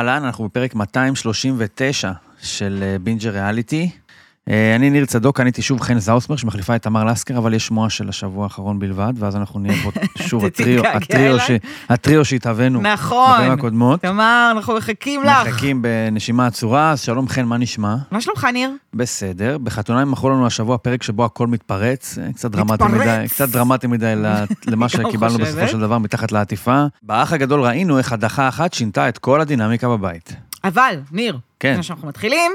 אהלן, אנחנו בפרק 239 של אה, בינג'ר ריאליטי. אה, אני ניר צדוק, ואיתי שוב חן זאוסמר, שמחליפה את תמר לסקר, אבל יש שמועה של השבוע האחרון בלבד, ואז אנחנו נהיה פה שוב הטריו, תתגעגע הטריו, ש... הטריו שהתהווינו נכון. בפעמים הקודמות. תמר, אנחנו מחכים לך. מחכים בנשימה עצורה, אז שלום חן, מה נשמע? מה שלומך, ניר? בסדר. בחתונה הם מכרו לנו השבוע פרק שבו הכל מתפרץ, אה, קצת דרמטי. מדי, קצת דרמטי מדי למה גם שקיבלנו בסופו. של דבר מתחת לעטיפה. באח הגדול ראינו איך הדחה אחת שינתה את כל הדינמיקה בבית. אבל, ניר, כן. לפני שאנחנו מתחילים,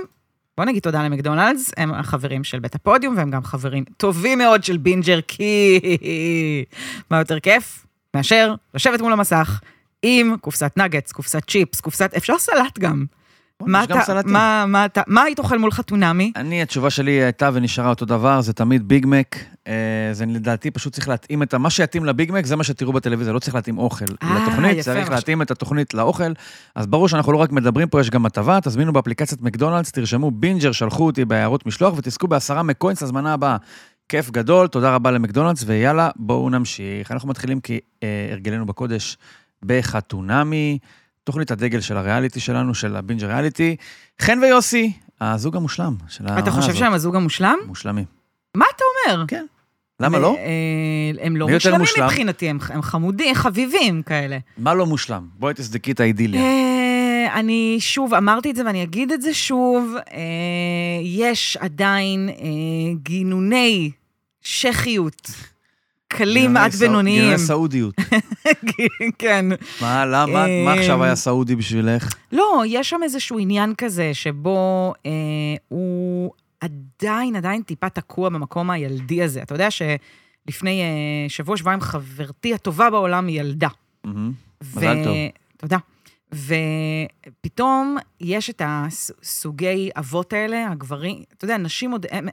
בוא נגיד תודה למקדונלדס, הם החברים של בית הפודיום, והם גם חברים טובים מאוד של בינג'ר, כי... מה יותר כיף מאשר לשבת מול המסך עם קופסת נגטס, קופסת צ'יפס, קופסת... אפשר סלט גם. מה יש גם אתה, סלטים. מה, מה אתה, מה היית אוכל מול חתונמי? אני, התשובה שלי הייתה ונשארה אותו דבר, זה תמיד ביג מק. אה, זה לדעתי פשוט צריך להתאים את. מה שיתאים לביג מק זה מה שתראו בטלוויזיה, לא צריך להתאים אוכל אה, לתוכנית, יפה, צריך. להתאים את התוכנית לאוכל. אז ברור שאנחנו לא רק מדברים פה, יש גם הטבה, תזמינו באפליקציית מקדונלדס, תרשמו בינג'ר, שלחו אותי בהערות משלוח ותזכו בעשרה מקוינס בהזמנה הבאה. כיף גדול, תודה רבה למקדונלדס, ויאללה, בואו נמשיך. אנחנו מתחילים כהרגלנו בקודש בחתונמי, תוכנית הדגל של הריאליטי שלנו, של הבינג'ר ריאליטי. חן ויוסי, הזוג המושלם של העונה אתה הזאת. חושב שהם הזוג המושלם? מושלמים. מה אתה אומר? כן. למה לא? אה, הם לא מי יותר מושלמים מושלם? מבחינתי, הם הם חמודים, חביבים כאלה. מה לא מושלם? בואי תסדקי את האידיליה. אה, אני שוב, אמרתי את זה ואני אגיד את זה שוב, אה, יש עדיין אה, גינוני שכיות קלים עד בינוניים. גינוני סעודיות. כן. מה, למה, מה אה, עכשיו היה סעודי בשבילך? לא, יש שם איזשהו עניין כזה שבו אה, הוא עדיין, עדיין טיפה תקוע במקום הילדי הזה. אתה יודע שלפני אה, שבוע, שבועיים, חברתי הטובה בעולם היא ילדה. ו- מזל טוב. תודה. ופתאום יש את הסוגי אבות האלה, הגברים, אתה יודע, נשים עוד... הם,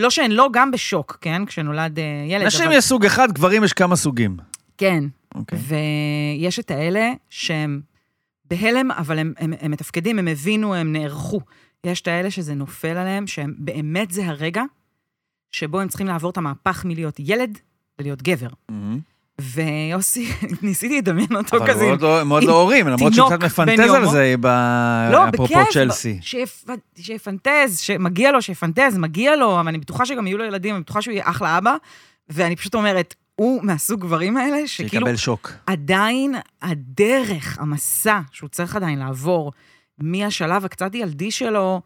לא שהן לא גם בשוק, כן? כשנולד אה, ילד, נשים אבל... יש סוג אחד, גברים יש כמה סוגים. כן. אוקיי. ויש את האלה שהם בהלם, אבל הם, הם, הם מתפקדים, הם הבינו, הם נערכו. יש את האלה שזה נופל עליהם, שהם באמת זה הרגע שבו הם צריכים לעבור את המהפך מלהיות ילד ללהיות גבר. מהמם. ויוסי, ניסיתי לדמיין אותו אבל כזה. עם- עוד לא- הם עוד לא הורים, למרות שהוא קצת מפנטז על. זה, ב- לא, אפרופו צ'לסי. שיפ- שיפנטז, שמגיע לו, שיפנטז, מגיע לו, אבל אני בטוחה שגם יהיו לו ילדים, אני בטוחה שהוא יהיה אחלה אבא, ואני פשוט אומרת, הוא מהסוג גברים האלה, שכאילו שיקבל שוק. עדיין הדרך, המסע שהוא צריך עדיין לעבור מהשלב הקצת ילדי שלו,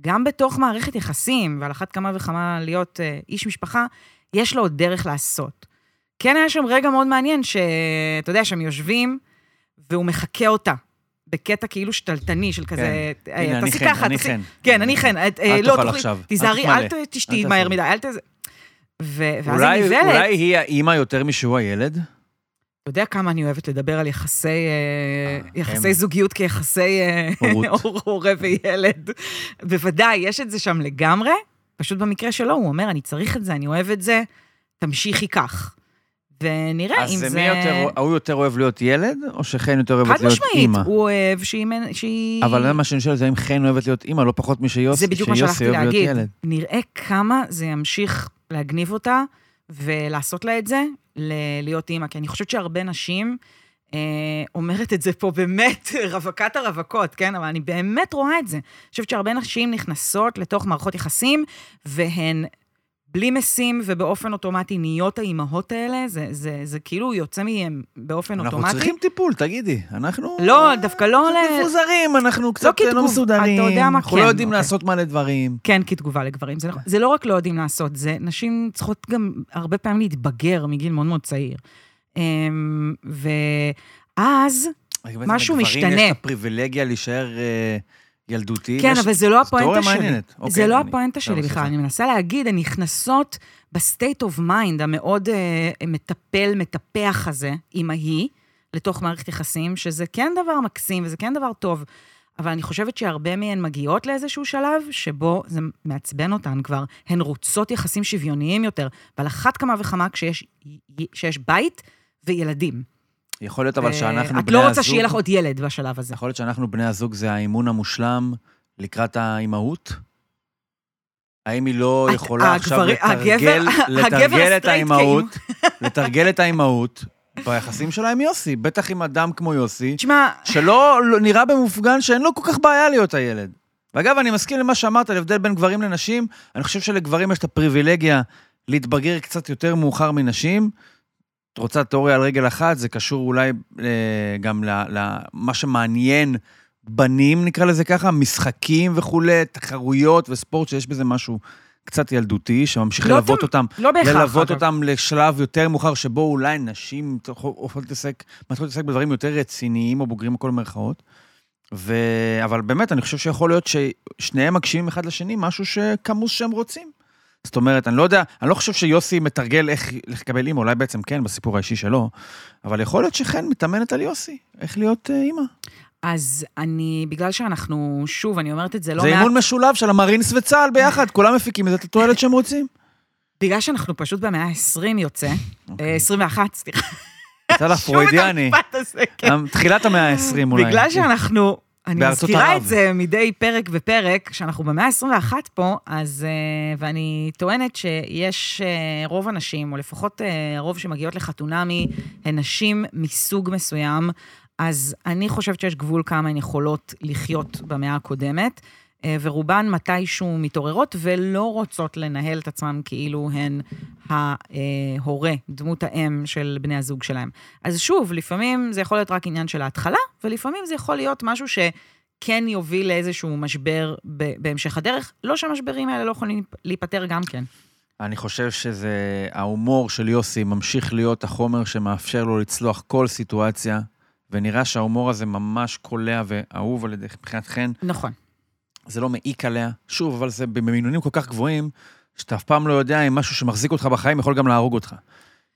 גם בתוך מערכת יחסים, ועל אחת כמה וכמה להיות אה, איש משפחה, יש לו עוד דרך לעשות. כן היה שם רגע מאוד מעניין, שאתה יודע, שהם יושבים, והוא מחקה אותה. בקטע כאילו שתלטני של כזה, כן. אה, תעשי ככה, אני תעשי-. כן, אני חן, אה, אה, אל לא, תיזהרי. אל תשתי מהר. מדי, אל ת... ואז אולי הנבלת, אולי היא האימא יותר משהוא הילד? אתה יודע כמה אני אוהבת לדבר על יחסי, יחסי. זוגיות כיחסי. הורה וילד. בוודאי, יש את זה שם לגמרי. פשוט במקרה שלו, הוא אומר, אני צריך את זה, אני אוהב את זה, תמשיכי כך. ונראה אם אז זה... מי יותר, הוא יותר אוהב להיות ילד, או שחן יותר אוהבת חד להיות משמעית, אימא? הוא אוהב שהיא... שהיא... אבל זה מה שאני שואל, זה אם חן אוהבת להיות אימא, לא פחות משיוסי זה בדיוק מה שיוסי שהלכתי אוהב להיות להגיד. ילד. נראה כמה זה ימשיך להגניב אותה ולעשות לה את זה, להיות אימא. כי אני חושבת שהרבה נשים, אה, אומרת את זה פה באמת, רווקת הרווקות, כן? אבל אני באמת רואה את זה. אני חושבת שהרבה נשים נכנסות לתוך מערכות יחסים, והן בלי משים ובאופן אוטומטי נהיות האימהות האלה, זה, זה, זה כאילו יוצא מהם באופן אנחנו אוטומטי. צריכים טיפול, תגידי. אנחנו... לא, דווקא לא קצת ל- מפוזרים, אנחנו קצת כתגוב- לא מסודרים. אתה יודע מה אנחנו כן, לא יודעים אוקיי. לעשות מלא דברים. כן, כתגובה לגברים. זה, זה לא רק לא יודעים לעשות, זה נשים צריכות גם הרבה פעמים להתבגר מגיל מאוד מאוד צעיר. אמ, ואז, משהו לגברים משתנה. יש את הפריבילגיה להישאר אה, ילדותי. כן, אבל זה לא הפואנטה שלי. מעניינת. אוקיי, זה לא אני- הפואנטה שלי טוב, בכלל. אני מנסה להגיד, הן נכנסות ב state of mind המאוד אה, מטפל, מטפח הזה, עם ההיא, לתוך מערכת יחסים, שזה כן דבר מקסים וזה כן דבר טוב. אבל אני חושבת שהרבה מהן מגיעות לאיזשהו שלב שבו זה מעצבן אותן כבר. הן רוצות יחסים שוויוניים יותר, ועל אחת כמה וכמה כשיש שיש בית וילדים. יכול להיות אבל אה, שאנחנו את בני לא רוצה הזוג- שיהיה לך עוד ילד בשלב הזה. יכול להיות שאנחנו בני הזוג זה האימון המושלם לקראת האימהות? האם היא לא את- יכולה עכשיו לתרגל, את האימהות, לתרגל את האימהות ביחסים שלה עם יוסי, בטח עם אדם כמו יוסי, תשמע, שלא לא- נראה במופגן שאין לו כל כך בעיה להיות הילד. ואגב, אני מסכים למה שאמרת על הבדל בין גברים לנשים, אני חושב שלגברים יש את הפריבילגיה להתבגר קצת יותר מאוחר מנשים. את רוצה תיאוריה על רגל אחת, זה קשור אולי אה, גם למה שמעניין בנים, נקרא לזה ככה, משחקים וכולי, תחרויות וספורט, שיש בזה משהו קצת ילדותי, שממשיך לא ללוות תמ- אותם לא בהכרח, ללוות אגב. אותם לשלב יותר מאוחר, שבו אולי נשים הופכות להתעסק, מתחילות להתעסק בדברים יותר רציניים או בוגרים בכל מירכאות. ו... אבל באמת, אני חושב שיכול להיות ששניהם מקשיבים אחד לשני משהו שכמוס שהם רוצים. זאת אומרת, אני לא יודע, אני לא חושב שיוסי מתרגל איך לקבל אימא, אולי בעצם כן, בסיפור האישי שלו, אבל יכול להיות שחן מתאמנת על יוסי, איך להיות אה, אימא. אז אני, בגלל שאנחנו, שוב, אני אומרת את זה לא זה מעט, אימון משולב של המרינס וצה"ל ביחד, כולם מפיקים את התועלת שהם רוצים. בגלל שאנחנו פשוט במאה ה-20 יוצא, אוקיי. אה, 21, סליחה. יצא לך פרוידיאני, כן. תחילת המאה ה-20 אולי. בגלל שאנחנו, אני מזכירה ערב. את זה מדי פרק ופרק, שאנחנו במאה ה-21 פה, אז, אה, ואני טוענת שיש אה, רוב הנשים, או לפחות אה, הרוב שמגיעות לחתונמי, הן נשים מסוג מסוים, אז אני חושבת שיש גבול כמה הן יכולות לחיות במאה הקודמת. אה, ורובן מתישהו מתעוררות ולא רוצות לנהל את עצמן כאילו הן ההורה, דמות האם של בני הזוג שלהם. אז שוב, לפעמים זה יכול להיות רק עניין של ההתחלה, ולפעמים זה יכול להיות משהו שכן יוביל לאיזשהו משבר בהמשך הדרך. לא שהמשברים האלה לא יכולים להיפתר גם כן. אני חושב שזה, ההומור של יוסי ממשיך להיות החומר שמאפשר לו לצלוח כל סיטואציה, ונראה שההומור הזה ממש קולע ואהוב על ידי, מבחינת חן, נכון. זה לא מעיק עליה. שוב, אבל זה במינונים כל כך גבוהים, שאתה אף פעם לא יודע אם משהו שמחזיק אותך בחיים יכול גם להרוג אותך.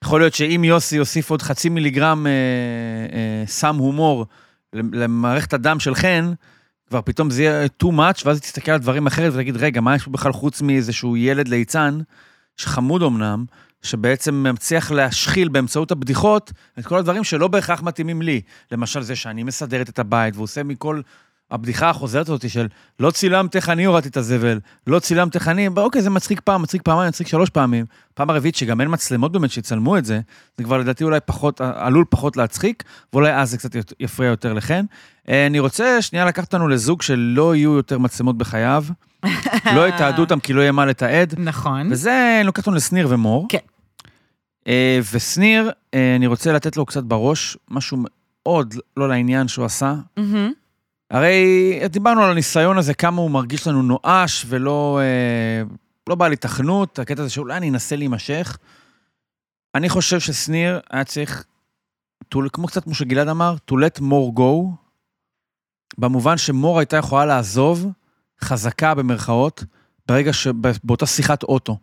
יכול להיות שאם יוסי יוסיף עוד חצי מיליגרם אה, אה, סם הומור למערכת הדם של חן, כבר פתאום זה יהיה too much, ואז תסתכל על דברים אחרת ותגיד, רגע, מה יש פה בכלל חוץ מאיזשהו ילד ליצן, שחמוד אמנם, שבעצם מצליח להשחיל באמצעות הבדיחות את כל הדברים שלא בהכרח מתאימים לי. למשל זה שאני מסדרת את הבית, ועושה מכל הבדיחה החוזרת הזאת של לא צילמת איך אני הורדתי את הזבל, לא צילמת איך אני, אוקיי, זה מצחיק פעם, מצחיק פעמיים, מצחיק שלוש פעמים. פעם הרביעית שגם אין מצלמות באמת שיצלמו את זה, זה כבר לדעתי אולי פחות, עלול פחות להצחיק, ואולי אז זה קצת יפריע יותר לכן. אה, אני רוצה שנייה לקחת אותנו לזוג שלא יהיו יותר מצלמות בחייו, לא יתעדו אותם כי לא יהיה מה לתעד, נכון. וזה, אני לוקח אותנו לשניר ומור. כן. אה, ושניר, אה, אני רוצה לתת לו קצת בראש, משהו מאוד לא לעניין שהוא עשה. מהמם. הרי דיברנו על הניסיון הזה, כמה הוא מרגיש לנו נואש ולא אה, לא בעל התכנות, הקטע הזה שאולי אני אנסה להימשך. אני חושב ששניר היה צריך, כמו קצת כמו שגלעד אמר, to let more go, במובן שמור הייתה יכולה לעזוב, חזקה במרכאות, ברגע שבאותה שיחת אוטו.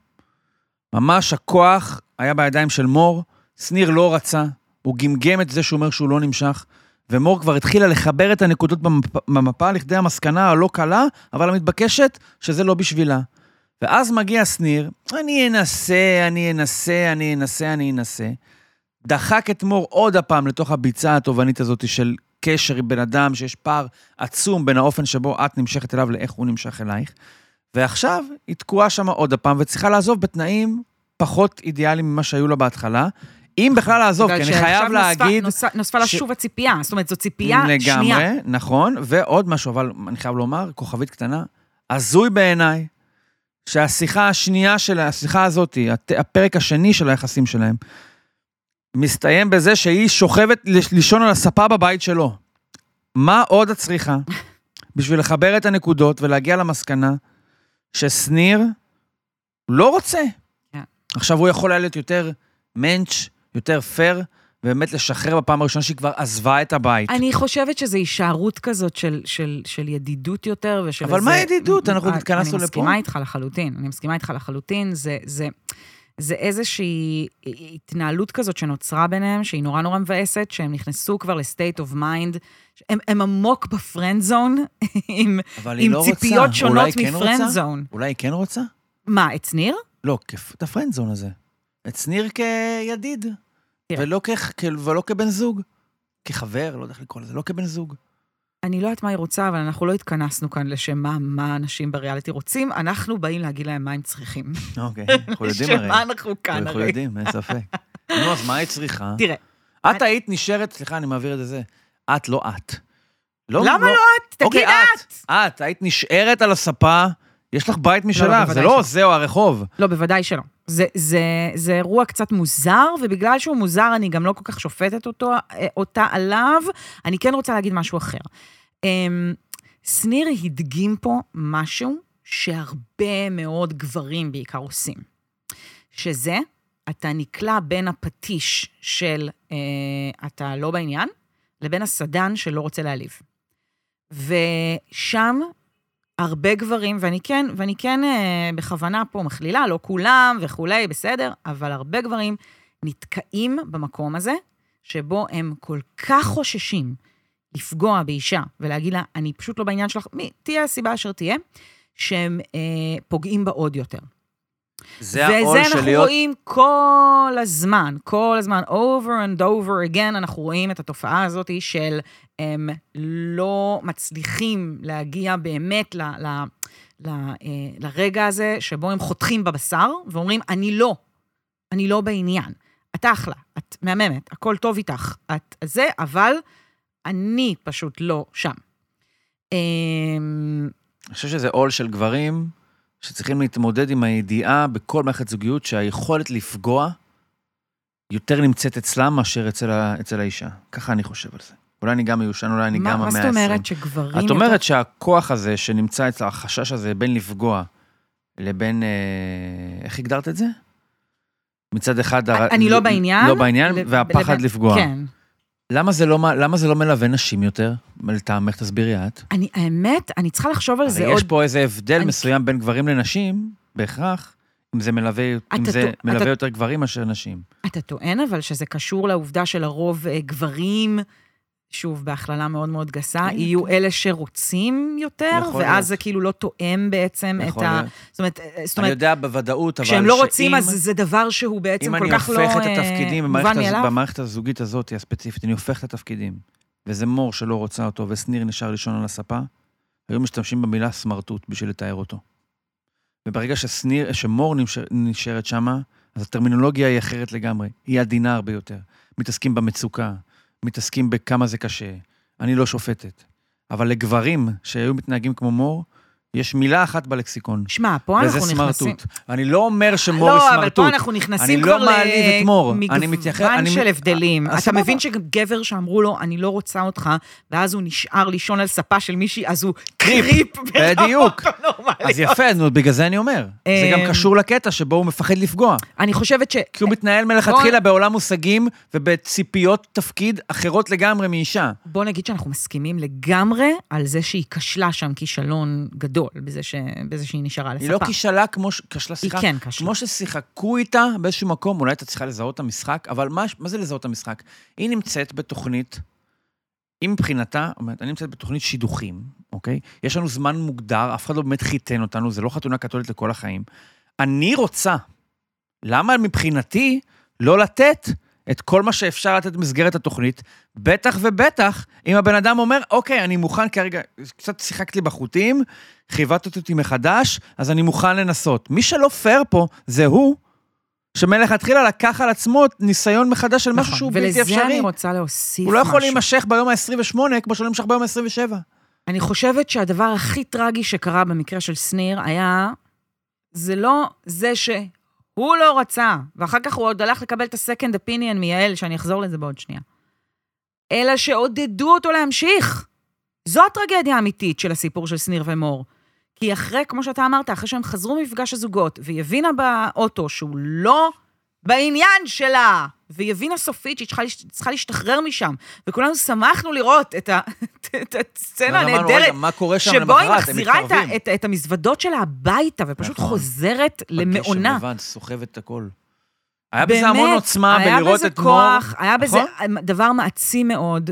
ממש הכוח היה בידיים של מור, שניר לא רצה, הוא גמגם את זה שהוא אומר שהוא לא נמשך, ומור כבר התחילה לחבר את הנקודות במפה, לכדי המסקנה הלא קלה, אבל המתבקשת, שזה לא בשבילה. ואז מגיע שניר, אני אנסה, אני אנסה, אני אנסה, אני אנסה. דחק את מור עוד הפעם לתוך הביצה התובענית הזאת של קשר עם בן אדם, שיש פער עצום בין האופן שבו את נמשכת אליו לאיך הוא נמשך אלייך. ועכשיו היא תקועה שם עוד הפעם, וצריכה לעזוב בתנאים פחות אידיאליים ממה שהיו לה בהתחלה. אם בכלל לעזוב, כי אני חייב נוספה- להגיד... נוספה- נוספה לה ש- שוב הציפייה, זאת אומרת, זו ציפייה שנייה. לגמרי, נכון. ועוד משהו, אבל אני חייב לומר, כוכבית קטנה, הזוי בעיניי, שהשיחה השנייה של, השיחה הזאת, הפרק השני של היחסים שלהם, מסתיים בזה שהיא שוכבת לישון על הספה בבית שלו. מה עוד את צריכה בשביל לחבר את הנקודות ולהגיע למסקנה ששניר לא רוצה. כן. עכשיו הוא יכול היה להיות יותר מענץ', יותר פייר, ובאמת לשחרר בפעם הראשונה שהיא כבר עזבה את הבית. אני חושבת שזו הישארות כזאת של, של, של ידידות יותר ושל אבל מה ידידות? אנחנו אני- התכנסנו אני לפה. מסכימה איתך לחלוטין, אני מסכימה איתך לחלוטין. זה, זה, זה איזושהי התנהלות כזאת שנוצרה ביניהם, שהיא נורא נורא מבאסת, שהם נכנסו כבר ל state of mind, הם, הם עמוק ב friend zone, עם, אבל עם לא רוצה. ציפיות שונות אולי כן מ friend רוצה? zone. אולי היא כן רוצה? מה, את שניר? לא, את ה friendzone הזה. את שניר כידיד, תראה. ולא, כ... ולא כבן זוג. כחבר, לא יודע איך לקרוא לזה, לא כבן זוג. אני לא יודעת מה היא רוצה, אבל אנחנו לא התכנסנו כאן לשם מה, מה אנשים בריאליטי רוצים, אנחנו באים להגיד להם מה הם צריכים. אוקיי, אנחנו יודעים לשם הרי. מה אנחנו כאן אנחנו הרי. יודעים, אין ספק. נו, אז מה היא צריכה? תראה, את היית נשארת, סליחה, אני מעביר את זה. את, לא את. למה לא את? תגיד אוקיי, את. את, היית נשארת על הספה, יש לך בית משלך, זה בוודאי לא שלא. זה או הרחוב. לא, בוודאי שלא. זה, זה, זה אירוע קצת מוזר, ובגלל שהוא מוזר, אני גם לא כל כך שופטת אותו, אה, אותה עליו. אני כן רוצה להגיד משהו אחר. אמ, שניר הדגים פה משהו שהרבה מאוד גברים בעיקר עושים. שזה, אתה נקלע בין הפטיש של אה, אתה לא בעניין, לבין הסדן שלא רוצה להעליב. ושם הרבה גברים, ואני כן, ואני כן אה, בכוונה פה מכלילה, לא כולם וכולי, בסדר, אבל הרבה גברים נתקעים במקום הזה, שבו הם כל כך חוששים לפגוע באישה ולהגיד לה, אני פשוט לא בעניין שלך, מי, תהיה הסיבה אשר תהיה, שהם אה, פוגעים בה עוד יותר. זה העול וזה של אנחנו להיות... רואים כל הזמן, כל הזמן, over and over again, אנחנו רואים את התופעה הזאת של הם לא מצליחים להגיע באמת ל, ל, ל, אה, לרגע הזה שבו הם חותכים בבשר ואומרים, אני לא, אני לא בעניין. את אחלה, את מהממת, הכל טוב איתך, את זה, אבל אני פשוט לא שם. אמ, אני חושב שזה עול של גברים שצריכים להתמודד עם הידיעה בכל מערכת זוגיות שהיכולת לפגוע יותר נמצאת אצלם מאשר אצל, ה... אצל האישה. ככה אני חושב על זה. אולי אני גם מיושן, אולי אני מה, גם מה המאה זאת ה-20. אומרת שגברים... את אומרת שהכוח הזה שנמצא אצל החשש הזה בין לפגוע לבין, אה, איך הגדרת את זה? מצד אחד... הר- אני לא בעניין. לא בעניין, לב- והפחד לבין- לפגוע. כן. למה זה, לא, למה זה לא מלווה נשים יותר? לטעמך, תסבירי את. אני, האמת, אני צריכה לחשוב על זה עוד... יש פה איזה הבדל אני- מסוים בין גברים לנשים, בהכרח, אם זה מלווה, אם זה טוע- מלווה אתה- יותר גברים מאשר נשים. אתה טוען אבל שזה קשור לעובדה שלרוב אה, גברים, שוב, בהכללה מאוד מאוד גסה, הנה, יהיו כן. אלה שרוצים יותר, ואז להיות. זה כאילו לא תואם בעצם את ה... זאת אומרת, אה, זאת אני אומרת, יודע בוודאות, אבל כשהם לא רוצים, אז זה דבר שהוא בעצם אם כל אני כך לא הופך את אה, התפקידים במערכת, הז... במערכת הזוגית הזאת הספציפית, אני הופך את התפקידים, וזה מור שלא רוצה אותו, ושניר נשאר לישון על הספה, היו משתמשים במילה סמרטוט בשביל לתאר אותו. וברגע ששניר, שמור נשאר, נשארת שמה, אז הטרמינולוגיה היא אחרת לגמרי, היא עדינה הרבה יותר. מתעסקים במצוקה, מתעסקים בכמה זה קשה. אני לא שופטת. אבל לגברים שהיו מתנהגים כמו מור, יש מילה אחת בלקסיקון, שמע, פה וזה אנחנו נכנסים... סמרטוט. אני לא אומר שמור היא לא, אבל סמרטוט. פה אנחנו נכנסים אני כבר לא אני מתייחס- למגוון של הבדלים. אז אתה. מבין שגבר שאמרו לו, אני לא רוצה אותך, ואז הוא נשאר לישון על ספה של מישהי, אז הוא קריפ, קריפ. בדיוק. הנורמליות. אז יפה, בגלל זה אני אומר. זה גם אמ, קשור לקטע שבו הוא מפחד לפגוע. אני חושבת ש... כי הוא מתנהל מלכתחילה בעולם מושגים ובציפיות תפקיד אחרות לגמרי מאישה. בוא נגיד שאנחנו מסכימים לגמרי על זה שהיא כשלה שם כישלון גדול, בזה, ש... בזה שהיא נשארה על היא לא. כשלה כמו, ש- כשלה, היא סליחה, כן כשלה. כמו ששיחקו איתה באיזשהו מקום, אולי הייתה צריכה לזהות את המשחק, אבל מה, מה זה לזהות את המשחק? היא נמצאת בתוכנית, היא מבחינתה, אומרת, אני נמצאת בתוכנית שידוכים, אוקיי? יש לנו זמן מוגדר, אף אחד לא באמת חיתן אותנו, זה לא חתונה קתולית לכל החיים. אני רוצה, למה מבחינתי לא לתת את כל מה שאפשר לתת במסגרת התוכנית, בטח ובטח אם הבן אדם אומר, אוקיי, אני מוכן כרגע, קצת שיחקת לי בחוטים, חיבטת אותי מחדש, אז אני מוכן לנסות. מי שלא פייר פה זה הוא, שמלכתחילה לקח על עצמו ניסיון מחדש של משהו נכון, שהוא בלתי ולזה אפשרי. אני רוצה להוסיף הוא לא יכול משהו. להימשך ביום ה-28 כמו שהוא נמשך ביום ה-27. אני חושבת שהדבר הכי טרגי שקרה במקרה של שניר היה, זה לא זה שהוא לא רצה, ואחר כך הוא עוד הלך לקבל את ה-second opinion מיעל, שאני אחזור לזה בעוד שנייה, אלא שעודדו אותו להמשיך. זו הטרגדיה האמיתית של הסיפור של שניר ומור. כי אחרי, כמו שאתה אמרת, אחרי שהם חזרו ממפגש הזוגות, והיא הבינה באוטו שהוא לא בעניין שלה, והיא הבינה סופית שהיא צריכה, צריכה להשתחרר משם, וכולנו שמחנו לראות את, ה, את הסצנה הנהדרת, שבו היא מחזירה את, את, את המזוודות שלה הביתה, ופשוט נכון. חוזרת למעונה. בגשם לבד, סוחב את הכל. היה בזה המון באמת, עוצמה היה בלראות בזה את מור. כוח, היה בזה נכון? דבר מעצים מאוד.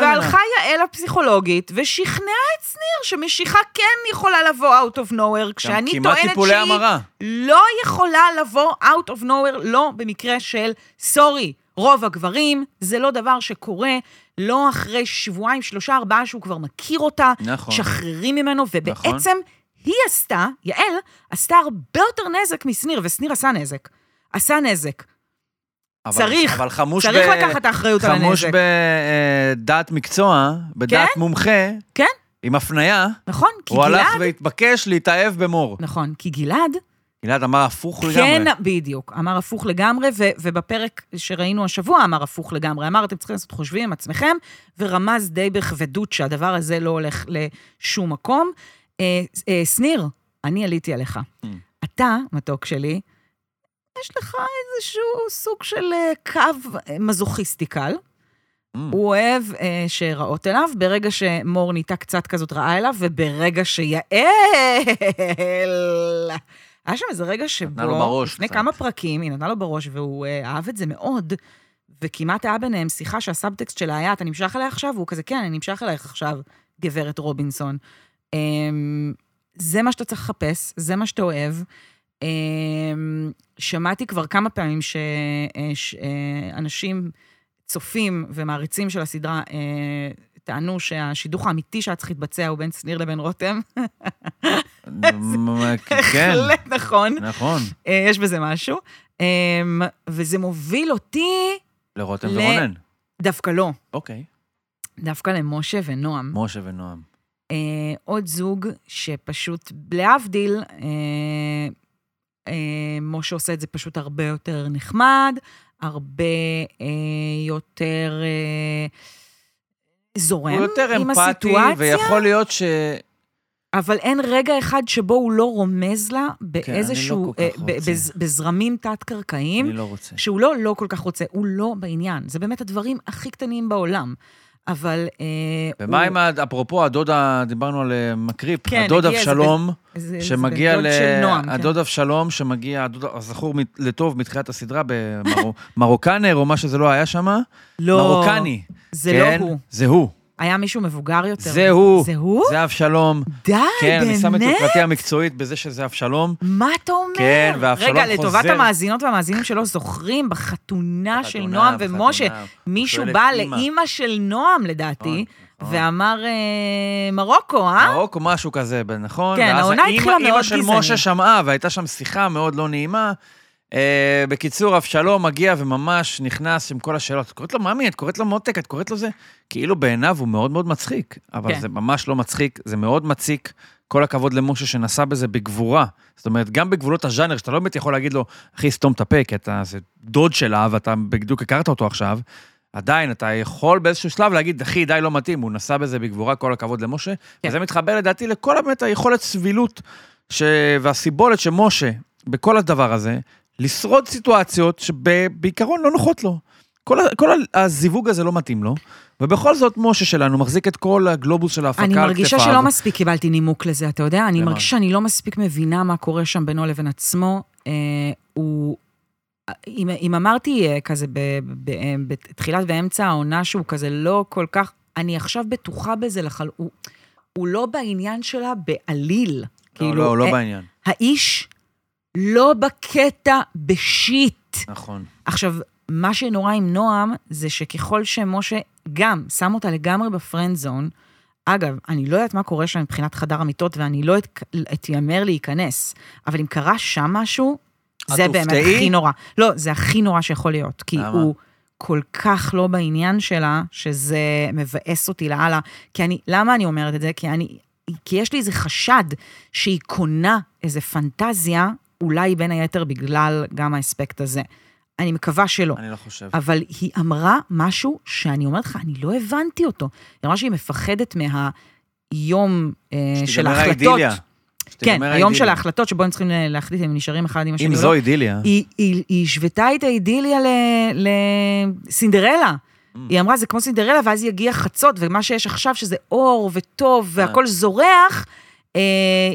ממנה. והלכה יעל הפסיכולוגית, ושכנעה את שניר שמשיכה כן יכולה לבוא out of nowhere, כשאני טוענת שהיא המרה. לא יכולה לבוא out of nowhere, לא במקרה של סורי. רוב הגברים, זה לא דבר שקורה, לא אחרי שבועיים, שלושה, ארבעה שהוא כבר מכיר אותה, נכון. שחררים ממנו, ובעצם היא עשתה, יעל, עשתה הרבה יותר נזק משניר, ושניר עשה נזק. עשה נזק. אבל- צריך, אבל חמוש צריך ב- לקחת את האחריות על חמוש הנזק. בדעת מקצוע, בדעת כן? מומחה, כן. עם הפנייה, נכון, כי הוא גלעד... הלך והתבקש להתאהב במור. נכון, כי גלעד גלעד אמר הפוך כן, לגמרי. בדיוק, אמר הפוך לגמרי, ו- ובפרק שראינו השבוע אמר הפוך לגמרי. אמר, אתם צריכים לעשות חושבים עם עצמכם, ורמז די בכבדות שהדבר הזה לא הולך לשום מקום. אה, אה, שניר, אני עליתי עליך. Mm. אתה, מתוק שלי, יש לך איזשהו סוג של אה, קו אה, מזוכיסטי קל. Mm. הוא אוהב אה, שרעות אליו, ברגע שמור נהייתה קצת כזאת רעה אליו, וברגע שיעל... היה שם איזה רגע שבו, לו בראש לפני קצת. כמה פרקים, היא נתנה לו בראש, והוא אה, אהב את זה מאוד, וכמעט היה ביניהם שיחה שהסאבטקסט שלה היה, אתה נמשך אליי עכשיו? והוא כזה, כן, אני נמשך אלייך עכשיו, גברת רובינסון. אמ, זה מה שאתה צריך לחפש, זה מה שאתה אוהב. אמ, שמעתי כבר כמה פעמים שאנשים, צופים ומעריצים של הסדרה, אה, טענו שהשידוך האמיתי שהיה צריך להתבצע הוא בין שניר לבין רותם. כן, בהחלט נכון, נכון. אה, יש בזה משהו. אמ, וזה מוביל אותי, לרותם ורונן. דווקא לא, אוקיי. דווקא למשה ונועם. משה ונועם. אה, עוד זוג שפשוט, להבדיל, אה, אה, משה עושה את זה פשוט הרבה יותר נחמד, הרבה אה, יותר אה, זורם הוא יותר עם אמפתי, הסיטואציה, ויכול להיות ש... אבל אין רגע אחד שבו הוא לא רומז לה באיזשהו, כל כך אה, ב- רוצה. בז- בזרמים תת-קרקעיים, אני לא רוצה. שהוא לא לא כל כך רוצה, הוא לא בעניין. זה באמת הדברים הכי קטנים בעולם. אבל... אה, ומה הוא- עם, אפרופו הדוד, ה- דיברנו על אה, מקריפ, כן, הדוד אבשלום, שמגיע ל... נועם, כן. הדוד אבשלום, שמגיע, הדוד הזכור לטוב מתחילת הסדרה במרוקנר, או מה שזה לא היה שם, לא, מרוקני. זה כן? לא הוא. זה הוא. היה מישהו מבוגר יותר. זה הוא. זה הוא? זה אבשלום. די, כן, באמת? אני שם את יוקרתי המקצועית בזה שזה אבשלום. מה אתה אומר? כן, ואבשלום רגע, לטובת חוזר. המאזינות והמאזינים שלא זוכרים, בחתונה של נועם. ומשה, מישהו בא אימא. לאימא של נועם, לדעתי, נכון. ואמר אה, מרוקו, אה? מרוקו, משהו כזה, נכון? כן, העונה התחילה מאוד אימא של גזענית. משה שמעה, והייתה שם שיחה מאוד לא נעימה. אה, בקיצור, אבשלום מגיע וממש נכנס עם כל השאלות. את קוראת לו ממי, את קוראת לו מותק, את קוראת לו זה? כאילו בעיניו הוא מאוד מאוד מצחיק, אבל כן. זה ממש לא מצחיק, זה מאוד מציק. כל הכבוד למשה שנסע בזה בגבורה. זאת אומרת, גם בגבולות הז'אנר, שאתה לא באמת יכול להגיד לו, אחי, סתום את הפה, כי אתה זה דוד שלה, ואתה בדיוק הכרת אותו עכשיו, עדיין, אתה יכול באיזשהו שלב להגיד, אחי, די, לא מתאים, הוא נסע בזה בגבורה, כל הכבוד למשה. כן. וזה מתחבר לדעתי לכל באמת היכולת סבילות ש... והסיבולת שמשה, בכל הדבר הזה, לשרוד סיטואציות שבעיקרון לא נוחות לו. כל, כל הזיווג הזה לא מתאים לו, ובכל זאת משה שלנו מחזיק את כל הגלובוס של ההפקה על אני כתפיו. מרגישה שלא מספיק קיבלתי נימוק לזה, אתה יודע? אני? מרגישה שאני לא מספיק מבינה מה קורה שם בינו לבין עצמו. אה, הוא... אם, אם אמרתי אה, כזה ב, ב, אה, בתחילת ואמצע העונה שהוא כזה לא כל כך, אני עכשיו בטוחה בזה לחל... הוא, הוא לא בעניין שלה בעליל. לא, לא, לא אה, בעניין. האיש לא בקטע בשיט. נכון. עכשיו, מה שנורא עם נועם, זה שככל שמשה גם שם אותה לגמרי בפרנד זון, אגב, אני לא יודעת מה קורה שם מבחינת חדר המיטות, ואני לא את- אתיימר להיכנס, אבל אם קרה שם משהו, זה באמת תופתעי? הכי נורא. לא, זה הכי נורא שיכול להיות, כי למה? הוא כל כך לא בעניין שלה, שזה מבאס אותי לאללה. כי אני, למה אני אומרת את זה? כי אני, כי יש לי איזה חשד שהיא קונה איזה פנטזיה, אולי בין היתר בגלל גם האספקט הזה. אני מקווה שלא. אני לא חושב. אבל היא אמרה משהו שאני אומרת לך, אני לא הבנתי אותו. היא אמרה שהיא מפחדת מהיום אה, של שתיגמר ההחלטות. האידיליה. כן, היום של. ההחלטות שבו הם צריכים להחליט אם הם נשארים אחד עם השני. אם זו לא. אידיליה. היא, השוותה את האידיליה לסינדרלה. Mm. היא אמרה, זה כמו סינדרלה, ואז יגיע חצות, ומה שיש עכשיו, שזה אור וטוב, והכל זורח, אה,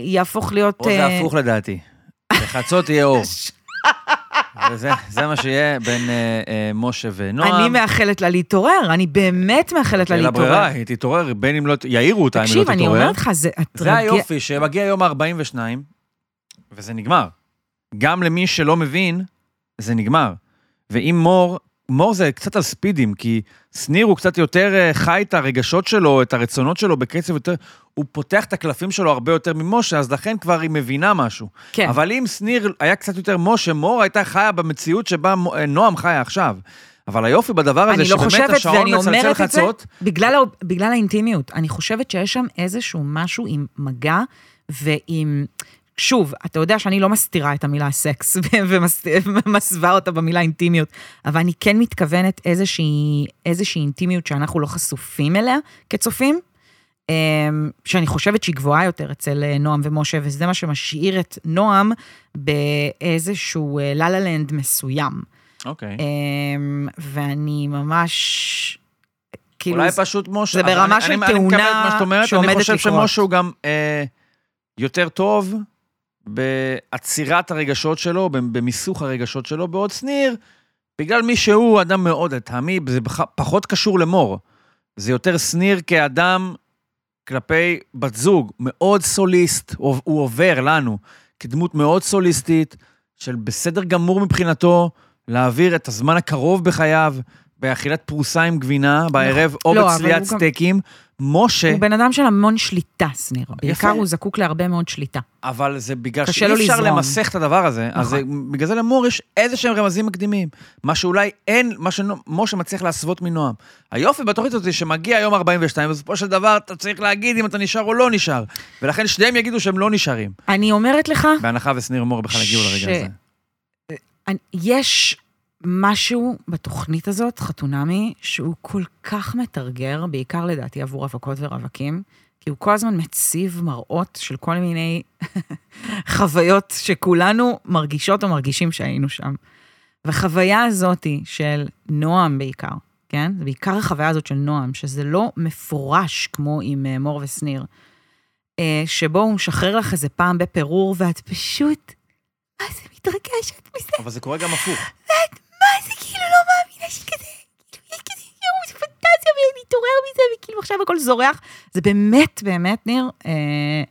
יהפוך להיות... או זה אה, הפוך לדעתי. בחצות יהיה אור. וזה זה מה שיהיה בין אה, אה, משה ונועם. אני מאחלת לה להתעורר, אני באמת מאחלת לה אין לה להתעורר. ברירה, היא תתעורר, בין אם לא... יעירו אותה אם היא לא תקשיב, אני תתעורר. אומרת לך, זה זה הטרגדיה... היופי, שמגיע יום ה-42, וזה נגמר. גם למי שלא מבין, זה נגמר. ואם מור מור זה קצת על ספידים, כי שניר הוא קצת יותר אה, חי את הרגשות שלו, את הרצונות שלו בקצב יותר, הוא פותח את הקלפים שלו הרבה יותר ממשה, אז לכן כבר היא מבינה משהו. כן. אבל אם שניר היה קצת יותר משה, מור הייתה חיה במציאות שבה אה, נועם חיה עכשיו. אבל היופי בדבר הזה, אני לא שבאמת חושבת, השעון ואני מצלצל אומרת את זה, חצות, בגלל, בגלל האינטימיות. אני חושבת שיש שם איזשהו משהו עם מגע ועם... שוב, אתה יודע שאני לא מסתירה את המילה סקס ומס- ומסווה אותה במילה אינטימיות, אבל אני כן מתכוונת איזושהי, איזושהי אינטימיות שאנחנו לא חשופים אליה כצופים, אמ, שאני חושבת שהיא גבוהה יותר אצל אה, נועם ומשה, וזה מה שמשאיר את נועם באיזשהו אה, לה לה לנד מסוים. אוקיי. אמ, ואני ממש... כאילו, אולי זה- פשוט משה, זה ברמה אני- של אני- אני תאונה אומרת, שעומדת אני חושב לקרות. שמשה הוא גם אה, יותר טוב בעצירת הרגשות שלו, במיסוך הרגשות שלו, בעוד שניר, בגלל מי שהוא, אדם מאוד, לטעמי, זה פחות קשור למור. זה יותר שניר כאדם כלפי בת זוג, מאוד סוליסט, הוא הוא עובר לנו, כדמות מאוד סוליסטית, של בסדר גמור מבחינתו, להעביר את הזמן הקרוב בחייו, באכילת פרוסה עם גבינה בערב, או לא, בצליית הוא גם- סטייקים. משה, הוא בן אדם של המון שליטה, שניר. בעיקר. הוא זקוק להרבה מאוד שליטה. אבל זה בגלל שאי לו אפשר. למסך את הדבר הזה, אז זה, נכון. בגלל זה למור יש איזה שהם רמזים מקדימים. מה שאולי אין, מה שמשה מצליח להסוות מנועם. היופי בתוכנית הזאת שמגיע יום 42, ובסופו של דבר אתה צריך להגיד אם אתה נשאר או לא נשאר. ולכן שניהם יגידו שהם לא נשארים. אני אומרת לך, בהנחה ושניר ומור בכלל ש- לרגע הזה. אני- יש משהו בתוכנית הזאת, חתונמי, שהוא כל כך מתרגר, בעיקר לדעתי עבור רווקות ורווקים, כי הוא כל הזמן מציב מראות של כל מיני חוויות שכולנו מרגישות או מרגישים שהיינו שם. והחוויה הזאתי של נועם בעיקר, כן? זה בעיקר החוויה הזאת של נועם, שזה לא מפורש כמו עם אה, מור ושניר, אה, שבו הוא משחרר לך איזה פעם בפירור, ואת פשוט, מה זה מתרגשת מזה? אבל זה קורה גם הפוך. מה זה כאילו לא מאמינה שכזה, כאילו יש כזה יואו, זה פנטזיה ולהתעורר מזה, וכאילו עכשיו הכל זורח. זה באמת, באמת, ניר, אה,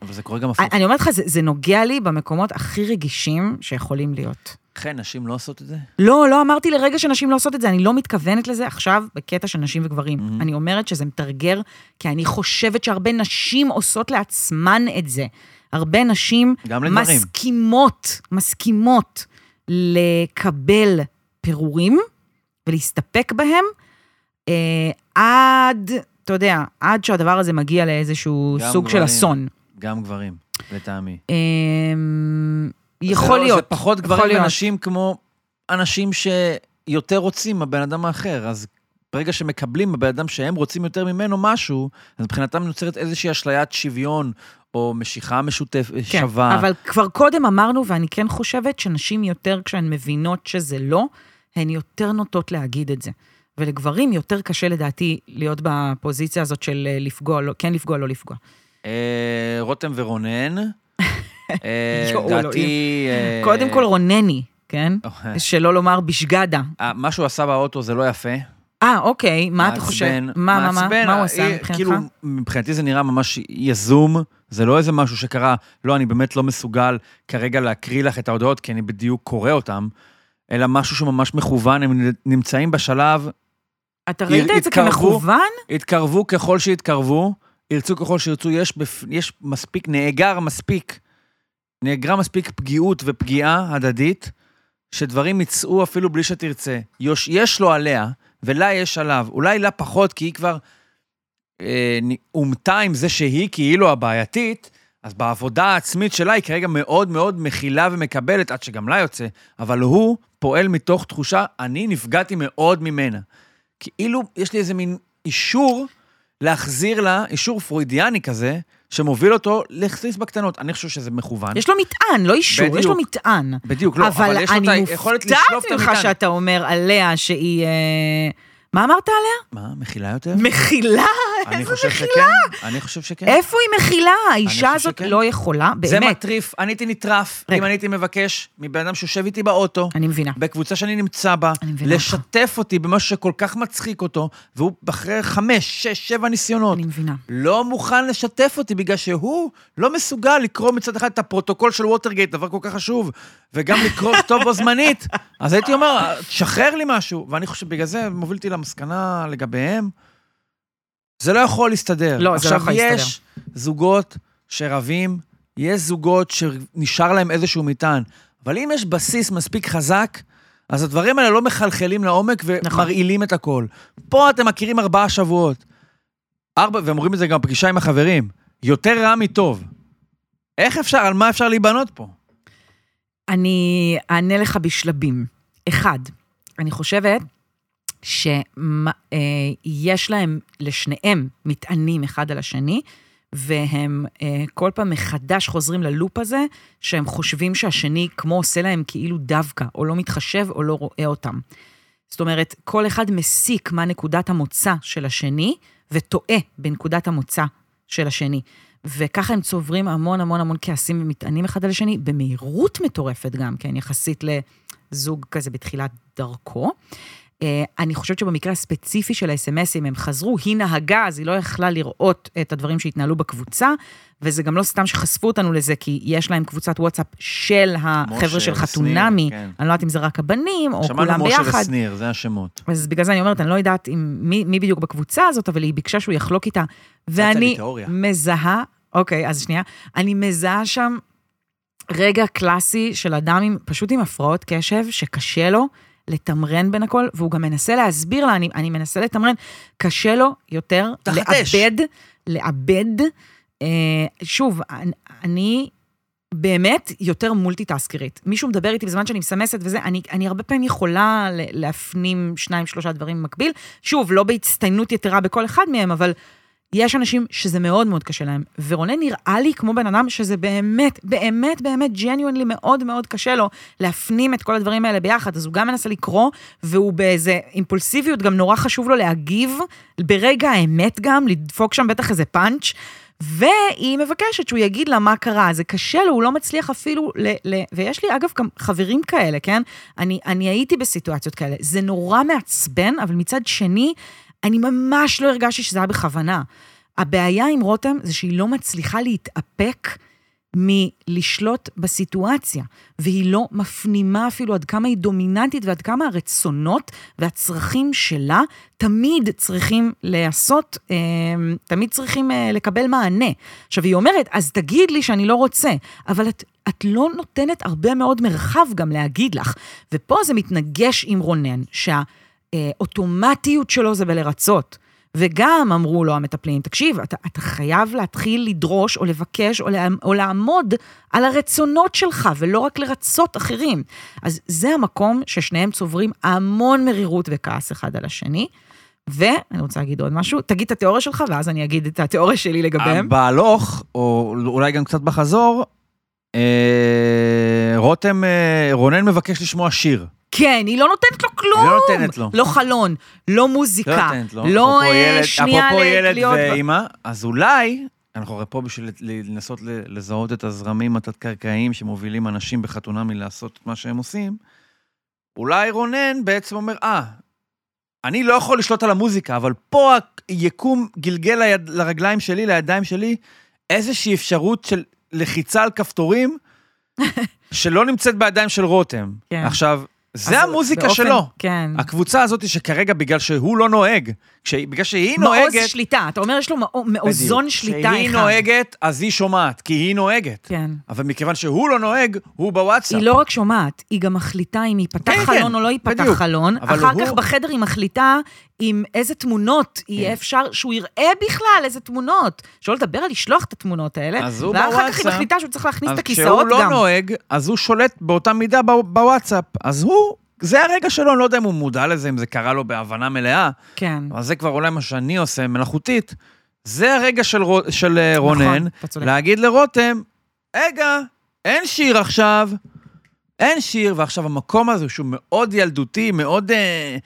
אבל זה קורה גם הפוך. אני אומרת לך, זה, זה נוגע לי במקומות הכי רגישים שיכולים להיות. לכן נשים לא עושות את זה? לא, לא אמרתי לרגע שנשים לא עושות את זה, אני לא מתכוונת לזה עכשיו בקטע של נשים וגברים. Mhm. אני אומרת שזה מתרגר, כי אני חושבת שהרבה נשים עושות לעצמן את זה. הרבה נשים גם לגברים. מסכימות, מסכימות לקבל פירורים ולהסתפק בהם, אה, עד, אתה יודע, עד שהדבר הזה מגיע לאיזשהו סוג של גברים. אסון. גם גברים, לטעמי. אה, יכול לא- להיות. זה פחות גברים. ונשים כמו אנשים שיותר רוצים מהבן אדם האחר. אז ברגע שמקבלים מהבן אדם שהם רוצים יותר ממנו משהו, אז מבחינתם נוצרת איזושהי אשליית שוויון, או משיכה משותפת, כן, שווה. אבל כבר קודם אמרנו, ואני כן חושבת שנשים יותר, כשהן מבינות שזה לא, הן יותר נוטות להגיד את זה. ולגברים יותר קשה לדעתי להיות בפוזיציה הזאת של אה, לפגוע, לא, כן לפגוע, לא לפגוע. אה, רותם ורונן, אה. אה, קודם כל רונני, כן? שלא לומר בשגדה. מה שהוא עשה באוטו זה לא יפה. אה, אוקיי, מה אתה חושב? מה, מה, מה? הוא עשה מבחינתך? כאילו, מבחינתי זה נראה ממש יזום, זה לא איזה משהו שקרה, לא, אני באמת לא מסוגל כרגע להקריא לך את ההודעות, כי אני בדיוק קורא אותן, אלא משהו שממש מכוון, הם נמצאים בשלב, אתה ראית את זה התקרבו. כמכוון? יתקרבו ככל שיתקרבו, ירצו ככל שירצו, יש, בפ... יש מספיק, נאגר מספיק, נאגרה מספיק פגיעות ופגיעה הדדית, שדברים יצאו אפילו בלי שתרצה. יש, יש לו עליה, ולה יש עליו. אולי לה פחות, כי היא כבר אה, אומתה עם זה שהיא כאילו הבעייתית, אז בעבודה העצמית שלה היא כרגע מאוד מאוד מכילה ומקבלת, עד שגם לה יוצא, אבל הוא פועל מתוך תחושה, אני נפגעתי מאוד ממנה. כאילו, יש לי איזה מין אישור להחזיר לה, אישור פרוידיאני כזה, שמוביל אותו להכניס בקטנות. אני חושב שזה מכוון. יש לו מטען, לא אישור, יש לו בדיוק. מטען. בדיוק, לא, אבל, אבל יש לו את אני היכולת לשלוף מופתעת את ממך המטען. שאתה אומר עליה שהיא... אה, מה אמרת עליה? מה, מכילה יותר? מכילה? אני חושב. שכן, אני חושב שכן. איפה היא מכילה? האישה הזאת שכן. לא יכולה, זה באמת. מטריף, אני הייתי נטרף, רגע. אם אני הייתי מבקש מבן אדם שיושב איתי באוטו, אני מבינה. בקבוצה שאני נמצא בה, אותך. לשתף אותי במשהו שכל כך מצחיק אותו, והוא אחרי חמש, שש, שבע ניסיונות, אני מבינה. לא מוכן לשתף אותי בגלל שהוא לא מסוגל לקרוא מצד אחד את הפרוטוקול של ווטרגייט, דבר כל כך חשוב, וגם לקרוא טוב בו זמנית. אז הייתי אומר, תשחרר לי משהו. ואני חושב, בגלל זה מוביל אותי למסקנה לגביהם, זה לא יכול להסתדר. לא, זה לא יכול עכשיו, להסתדר. יש זוגות שרבים, יש זוגות שנשאר להם איזשהו מטען, אבל אם יש בסיס מספיק חזק, אז הדברים האלה לא מחלחלים לעומק נכון. ומרעילים את הכל. פה אתם מכירים ארבעה שבועות. ארבע, והם אומרים את זה גם בפגישה עם החברים, יותר רע מטוב. איך אפשר, על מה אפשר להיבנות פה? אני אענה לך בשלבים. אחד, אני חושבת שיש להם, לשניהם, מטענים אחד על השני, והם אה, כל פעם מחדש חוזרים ללופ הזה, שהם חושבים שהשני כמו עושה להם כאילו דווקא, או לא מתחשב או לא רואה אותם. זאת אומרת, כל אחד מסיק מה נקודת המוצא של השני, וטועה בנקודת המוצא של השני. וככה הם צוברים המון המון המון כעסים ומטענים אחד על השני, במהירות מטורפת גם כן, יחסית לזוג כזה בתחילת דרכו. אה, אני חושבת שבמקרה הספציפי של האס.אם.אסים, הם חזרו, היא נהגה, אז היא לא יכלה לראות את הדברים שהתנהלו בקבוצה, וזה גם לא סתם שחשפו אותנו לזה, כי יש להם קבוצת וואטסאפ של החבר'ה של חתונמי, כן. אני לא יודעת אם זה רק הבנים, או כולם שמענו משה ביחד. ושניר, זה השמות. אז בגלל זה אני אומרת, אני לא יודעת עם מי, מי בדיוק בקבוצה הזאת, אבל היא ביקשה שהוא יחלוק איתה. ואני. מזהה, אוקיי, אז שנייה, אני מזהה שם רגע קלאסי של אדם עם, פשוט עם הפרעות קשב, שקשה לו לתמרן בין הכל, והוא גם מנסה להסביר לה, אני, אני מנסה לתמרן, קשה לו יותר תחת אש. לאבד, לאבד. אה, שוב, אני, אני באמת יותר מולטיטאסקרית. מישהו מדבר איתי בזמן שאני מסמסת וזה, אני, אני הרבה פעמים יכולה להפנים שניים, שלושה דברים במקביל. שוב, לא בהצטיינות יתרה בכל אחד מהם, אבל יש אנשים שזה מאוד מאוד קשה להם. ורונן נראה לי כמו בן אדם שזה באמת, באמת, באמת, ג'ניואנלי מאוד מאוד קשה לו להפנים את כל הדברים האלה ביחד. אז הוא גם מנסה לקרוא, והוא באיזה אימפולסיביות, גם נורא חשוב לו להגיב, ברגע האמת גם, לדפוק שם בטח איזה פאנץ'. והיא מבקשת שהוא יגיד לה מה קרה, זה קשה לו, הוא לא מצליח אפילו ל... ל ויש לי אגב גם חברים כאלה, כן? אני, אני הייתי בסיטואציות כאלה. זה נורא מעצבן, אבל מצד שני, אני ממש לא הרגשתי שזה היה בכוונה. הבעיה עם רותם זה שהיא לא מצליחה להתאפק מלשלוט בסיטואציה, והיא לא מפנימה אפילו עד כמה היא דומיננטית ועד כמה הרצונות והצרכים שלה תמיד צריכים להיעשות, אה, תמיד צריכים אה, לקבל מענה. עכשיו, היא אומרת, אז תגיד לי שאני לא רוצה, אבל את, את לא נותנת הרבה מאוד מרחב גם להגיד לך. ופה זה מתנגש עם רונן, שהאוטומטיות שלו זה בלרצות. וגם אמרו לו המטפלים, תקשיב, אתה, אתה חייב להתחיל לדרוש או לבקש או, לה, או לעמוד על הרצונות שלך, ולא רק לרצות אחרים. אז זה המקום ששניהם צוברים המון מרירות וכעס אחד על השני. ואני רוצה להגיד עוד משהו, תגיד את התיאוריה שלך, ואז אני אגיד את התיאוריה שלי לגביהם. בהלוך, או אולי גם קצת בחזור, אה, רותם, אה, רונן מבקש לשמוע שיר. כן, היא לא נותנת לו כלום. היא לא נותנת לו. לא חלון, לא מוזיקה, לא נותנת לו. לא אפרופו אה, שנייה אפרופו ילד להיות... ואימא, אז אולי, אנחנו הרי פה בשביל לנסות לזהות את הזרמים התת-קרקעיים שמובילים אנשים בחתונה מלעשות את מה שהם עושים, אולי רונן בעצם אומר, אה, אני לא יכול לשלוט על המוזיקה, אבל פה היקום גלגל ליד, לרגליים שלי, לידיים שלי, איזושהי אפשרות של לחיצה על כפתורים, שלא נמצאת בידיים של רותם. כן. עכשיו, זה המוזיקה באופן- שלו. כן. הקבוצה הזאת שכרגע, בגלל שהוא לא נוהג. בגלל שהיא מעוז נוהגת... שליטה, אתה אומר יש לו מאו- מאוזון. שליטה אחד. כשהיא נוהגת, אז היא שומעת, כי היא נוהגת. כן. אבל מכיוון שהוא לא נוהג, הוא בוואטסאפ. היא לא רק שומעת, היא גם מחליטה אם ייפתח כן, חלון כן, או לא ייפתח בדיוק. חלון. אחר הוא- כך בחדר היא מחליטה עם איזה תמונות יהיה כן. אפשר, שהוא יראה בכלל איזה תמונות. שלא לדבר על לשלוח את התמונות האלה. אז הוא ואחר כך היא בוואטסאפ. מחליטה שהוא צריך להכניס את אז הכיסאות כשהוא לא גם. נוהג, אז הוא שולט באותה מידה בו- בוואטסאפ. אז הוא, זה הרגע שלו, אני לא יודע אם הוא מודע לזה, אם זה קרה לו בהבנה מלאה, כן. אבל זה כבר אולי מה שאני עושה, מלאכותית. זה הרגע של, של אה, רונן, נכון, צודק. להגיד לרותם, רגע, אין שיר עכשיו, אין שיר, ועכשיו המקום הזה שהוא מאוד ילדותי, מאוד אה,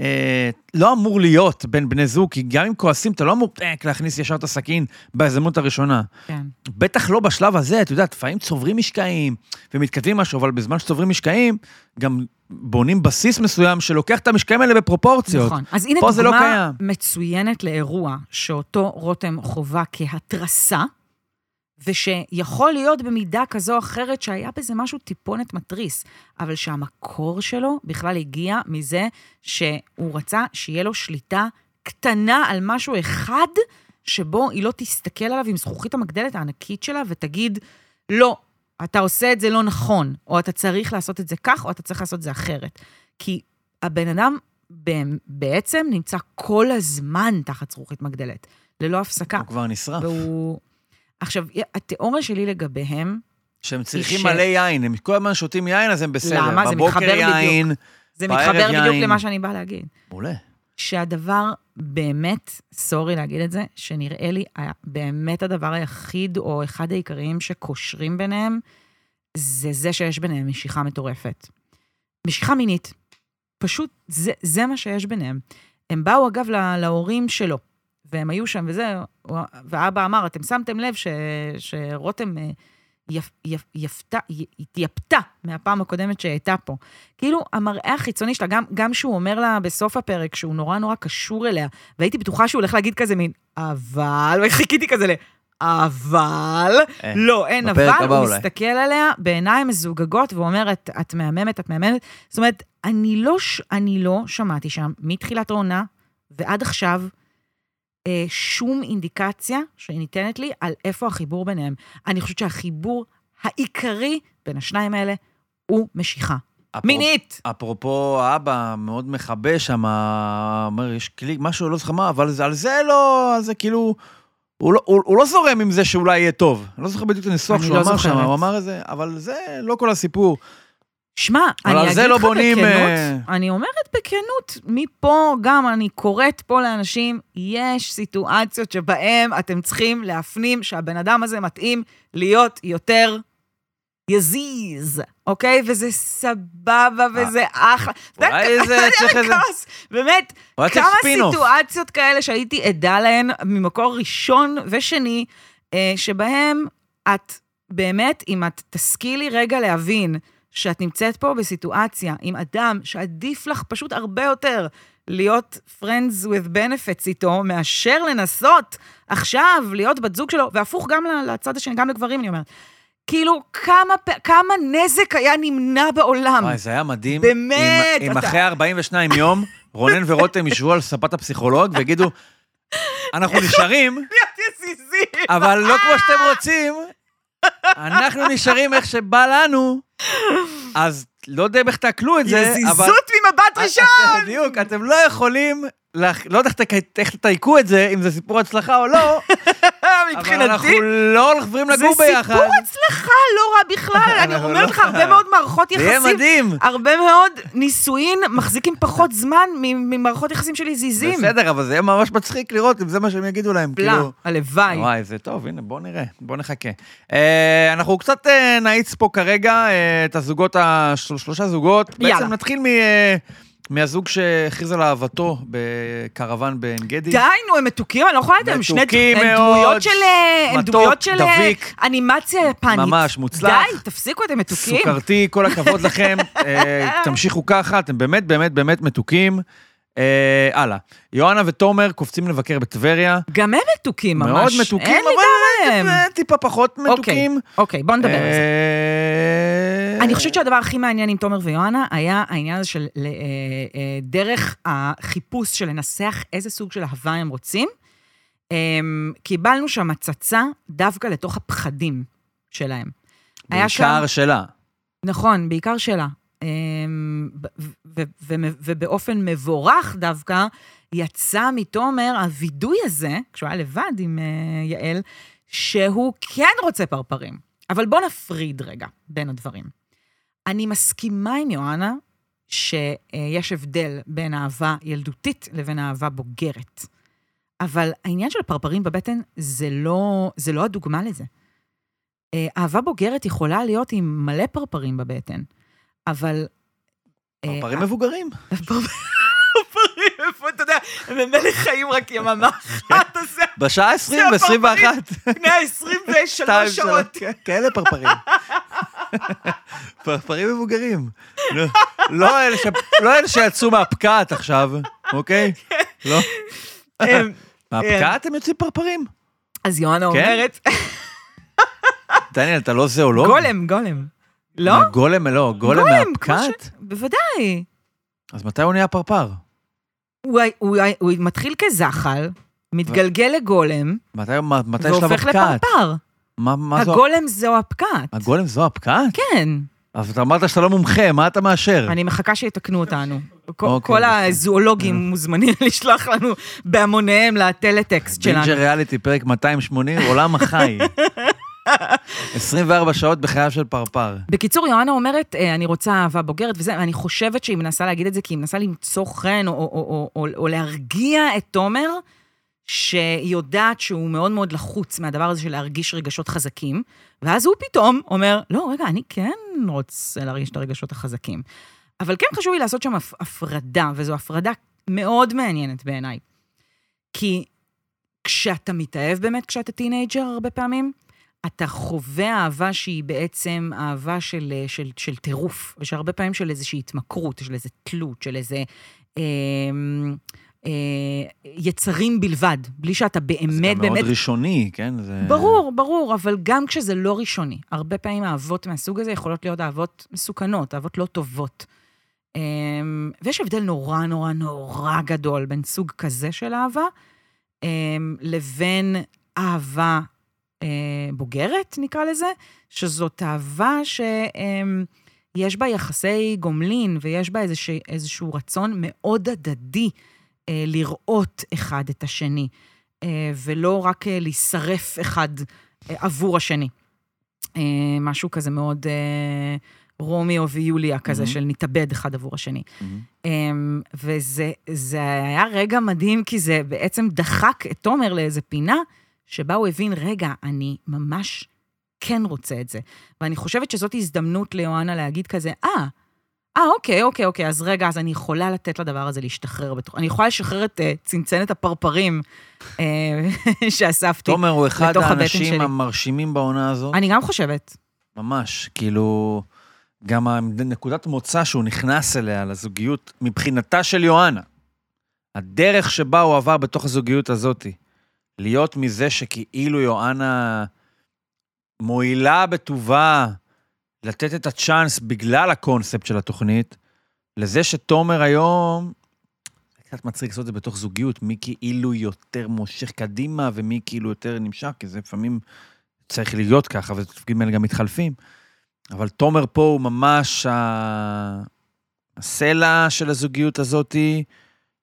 אה, לא אמור להיות בין בני זוג, כי גם אם כועסים, אתה לא אמור טק, להכניס ישר את הסכין בהזדמנות הראשונה. כן. בטח לא בשלב הזה, אתה יודע, לפעמים צוברים משקעים ומתכתבים משהו, אבל בזמן שצוברים משקעים, גם בונים בסיס מסוים שלוקח את המשקעים האלה בפרופורציות. נכון. אז הנה לא דוגמה קיים. מצוינת לאירוע שאותו רותם חובה כהתרסה, ושיכול להיות במידה כזו או אחרת שהיה בזה משהו טיפונת מתריס, אבל שהמקור שלו בכלל הגיע מזה שהוא רצה שיהיה לו שליטה קטנה על משהו אחד, שבו היא לא תסתכל עליו עם זכוכית המגדלת הענקית שלה ותגיד, לא, אתה עושה את זה לא נכון, או אתה צריך לעשות את זה כך, או אתה צריך לעשות את זה אחרת. כי הבן אדם בעצם נמצא כל הזמן תחת זכוכית מגדלת, ללא הפסקה. הוא כבר נשרף. והוא... עכשיו, התיאוריה שלי לגביהם, שהם צריכים ש- מלא יין, הם כל הזמן שותים יין, אז הם בסדר. למה? זה מתחבר בדיוק. יין, זה מתחבר בדיוק יין. למה שאני באה להגיד. מעולה. שהדבר באמת, סורי להגיד את זה, שנראה לי באמת הדבר היחיד, או אחד העיקריים שקושרים ביניהם, זה זה שיש ביניהם משיכה מטורפת. משיכה מינית. פשוט, זה, זה מה שיש ביניהם. הם באו, אגב, לה, להורים שלו, והם היו שם וזה, ואבא אמר, אתם שמתם לב ש, שרותם אה, יפ, יפ, יפתה, התייפתה מהפעם הקודמת שהייתה פה. כאילו, המראה החיצוני שלה, גם, גם שהוא אומר לה בסוף הפרק שהוא נורא נורא קשור אליה, והייתי בטוחה שהוא הולך להגיד כזה מין, אבל, וחיכיתי כזה ל... אבל, אה, לא, אין אבל, הוא אולי. מסתכל עליה בעיניים מזוגגות ואומר, את, את מהממת, את מהממת. זאת אומרת, אני לא, אני לא שמעתי שם, מתחילת העונה ועד עכשיו, אה, שום אינדיקציה שניתנת לי על איפה החיבור ביניהם. אני חושבת שהחיבור העיקרי בין השניים האלה הוא משיכה. אפרופ- מינית! אפרופו, האבא מאוד מכבה שם, אומר, יש קליק, משהו, לא זוכר מה, אבל זה- על זה לא, זה כאילו, הוא לא, הוא, הוא לא זורם עם זה שאולי יהיה טוב. אני לא זוכר בדיוק את הניסוח שהוא לא אמר שם. הוא אמר את זה, אבל זה לא כל הסיפור. שמע, אני אגיד לא לך בונים, בכנות, אה, אני אומרת בכנות, מפה גם אני קוראת פה לאנשים, יש סיטואציות שבהן אתם צריכים להפנים שהבן אדם הזה מתאים להיות יותר יזיז, אוקיי? וזה סבבה וזה אחלה. אה, אולי זה אתה יודע צריך איזה- באמת, אולי כמה. סיטואציות כאלה שהייתי עדה להן ממקור ראשון ושני, אה, שבהם את באמת, אם את תשכילי רגע להבין שאת נמצאת פה בסיטואציה עם אדם שעדיף לך פשוט הרבה יותר להיות friends with benefits איתו, מאשר לנסות עכשיו להיות בת זוג שלו, והפוך גם לצד השני, גם לגברים, אני אומרת. כאילו, כמה, כמה נזק היה נמנע בעולם. וואי, זה היה מדהים. באמת, אם, אחרי 42 יום, רונן ורותם ישבו על ספת הפסיכולוג ויגידו, אנחנו נשארים. אבל לא כמו שאתם רוצים, אנחנו נשארים איך שבא לנו, אז לא יודע איך תעכלו את זה, אבל... יזיזות ממבט ראשון! אתם- בדיוק, אתם לא יכולים, לא יודע איך תתייקו את זה, אם זה סיפור הצלחה או לא, אבל אנחנו מבחינתי, לא עוברים זה לגור ביחד. סיפור הצלחה לא רע בכלל. אני אומרת לא- לך, הרבה מאוד מערכות זה יהיה יחסים, מדהים. הרבה מאוד נישואין מחזיקים פחות זמן ממערכות יחסים של יזיזים. בסדר, אבל זה יהיה ממש מצחיק לראות אם זה מה שהם יגידו להם, כאילו... הלוואי. וואי, זה טוב, הנה, בוא נראה, בוא נחכה. אה, אנחנו קצת אה, נאיץ פה כרגע אה, את הזוגות, שלושה זוגות. בעצם נתחיל מ, מהזוג שהכריז על אהבתו בקרוון בעין גדי. די, נו, הם מתוקים, אני לא יכולה לדעת, הם שני מתוקים מאוד. אה, מתוק, של אה, דביק. אנימציה יפנית. ממש מוצלח. די, תפסיקו, אתם מתוקים. סוכרתי, כל הכבוד לכם, אה, תמשיכו ככה, אתם באמת באמת באמת מתוקים. אה, הלאה, יואנה ותומר קופצים לבקר בטבריה. גם הם מתוקים ממש. מאוד מתוקים, אבל טיפה פחות אוקיי, מתוקים. אוקיי, בוא נדבר על זה. אני חושבת שהדבר הכי מעניין עם תומר ויואנה היה העניין הזה של אה, אה, דרך החיפוש של לנסח איזה סוג של אהבה הם רוצים. אה, קיבלנו שם הצצה דווקא לתוך הפחדים שלהם. בעיקר שלה. נכון, בעיקר שלה. ו- ובאופן מבורך דווקא, יצא מתומר הווידוי הזה, כשהוא היה לבד עם אה, יעל, שהוא כן רוצה פרפרים. אבל בוא נפריד רגע בין הדברים. אני מסכימה עם יואנה שיש הבדל בין אהבה ילדותית לבין אהבה בוגרת. אבל העניין של הפרפרים בבטן זה לא, זה לא הדוגמה לזה. אה, אהבה בוגרת יכולה להיות עם מלא פרפרים בבטן, אבל... אה, פרפרים מבוגרים. פרפרים אתה יודע, ממילא חיים רק יממה אחת, אז זה בשעה 20 זה ו-21. בני ה-23 שעות. כן, כאלה פרפרים. פרפרים מבוגרים. לא- לא אלה לא אלה שיצאו מהפקעת עכשיו, אוקיי? לא. אמ, מהפקעת הם יוצאים פרפרים? אז יואנה כן? אומרת, דניאל, אתה לא זואולוג? גולם, גולם. לא? גולם, לא, גולם מהפקעת? בוודאי. אז מתי הוא נהיה פרפר? הוא- מתחיל כזחל, מתגלגל לגולם, מתי שלב והופך הפקעת? לפרפר. מה מה זו... הגולם זו הפקעת. הגולם זו הפקעת? כן. אז אתה אמרת שאתה לא מומחה, מה אתה מאשר? אני מחכה שיתקנו אותנו. כל- אוקיי. הזואולוגים מוזמנים לשלוח לנו בהמוניהם לטלטקסט שלנו. בינג'ר ריאליטי, פרק 280, עולם החי. 24 שעות בחייו של פרפר. בקיצור, יואנה אומרת, אה, אני רוצה אהבה בוגרת וזה, ואני חושבת שהיא מנסה להגיד את זה כי היא מנסה למצוא חן או, או, או, או, או להרגיע את תומר, שהיא יודעת שהוא מאוד מאוד לחוץ מהדבר הזה של להרגיש רגשות חזקים, ואז הוא פתאום אומר, לא, רגע, אני כן רוצה להרגיש את הרגשות החזקים. אבל כן חשוב לי לעשות שם הפ- הפרדה, וזו הפרדה מאוד מעניינת בעיניי. כי כשאתה מתאהב באמת, כשאתה teenager הרבה פעמים, אתה חווה אהבה שהיא בעצם אהבה של, אה, של, של טירוף, ושהרבה פעמים של איזושהי התמכרות, של איזו תלות, של איזה אה, יצרים בלבד, בלי שאתה זה באמת גם מאוד באמת... ראשוני, כן? זה... ברור, ברור, אבל גם כשזה לא ראשוני, הרבה פעמים אהבות מהסוג הזה יכולות להיות אהבות מסוכנות, אהבות לא טובות. אה, ויש הבדל נורא נורא נורא גדול בין סוג כזה של אהבה אה, לבין אהבה אה, בוגרת, נקרא לזה, שזאת אהבה שיש בה יחסי גומלין ויש בה איזשה, איזשהו רצון מאוד הדדי אה, לראות אחד את השני, אה, ולא רק אה, להישרף אחד אה, עבור השני. אה, משהו כזה מאוד אה, רומיו ויוליה כזה, מהמם. של נתאבד אחד עבור השני. אמ, וזה זה היה רגע מדהים, כי זה בעצם דחק את תומר לאיזה פינה, שבה הוא הבין, רגע, אני ממש כן רוצה את זה. ואני חושבת שזאת הזדמנות ליואנה להגיד כזה, אה, אה, אוקיי, אוקיי, אוקיי, אז רגע, אז אני יכולה לתת לדבר הזה להשתחרר בתוך... אני יכולה לשחרר את uh, צנצנת הפרפרים uh, שאספתי. תומר הוא אחד האנשים. המרשימים בעונה הזאת. אני גם חושבת. ממש, כאילו, גם נקודת מוצא שהוא נכנס אליה, לזוגיות, מבחינתה של יואנה. הדרך שבה הוא עבר בתוך הזוגיות הזאת, להיות מזה שכאילו יואנה מועילה בטובה לתת את הצ'אנס בגלל הקונספט של התוכנית, לזה שתומר היום, קצת מצחיק לעשות את זה בתוך זוגיות, מי כאילו יותר מושך קדימה ומי כאילו יותר נמשך, כי זה לפעמים צריך להיות ככה, והתפקידים האלה גם מתחלפים. אבל תומר פה הוא ממש ה- הסלע של הזוגיות הזאתי,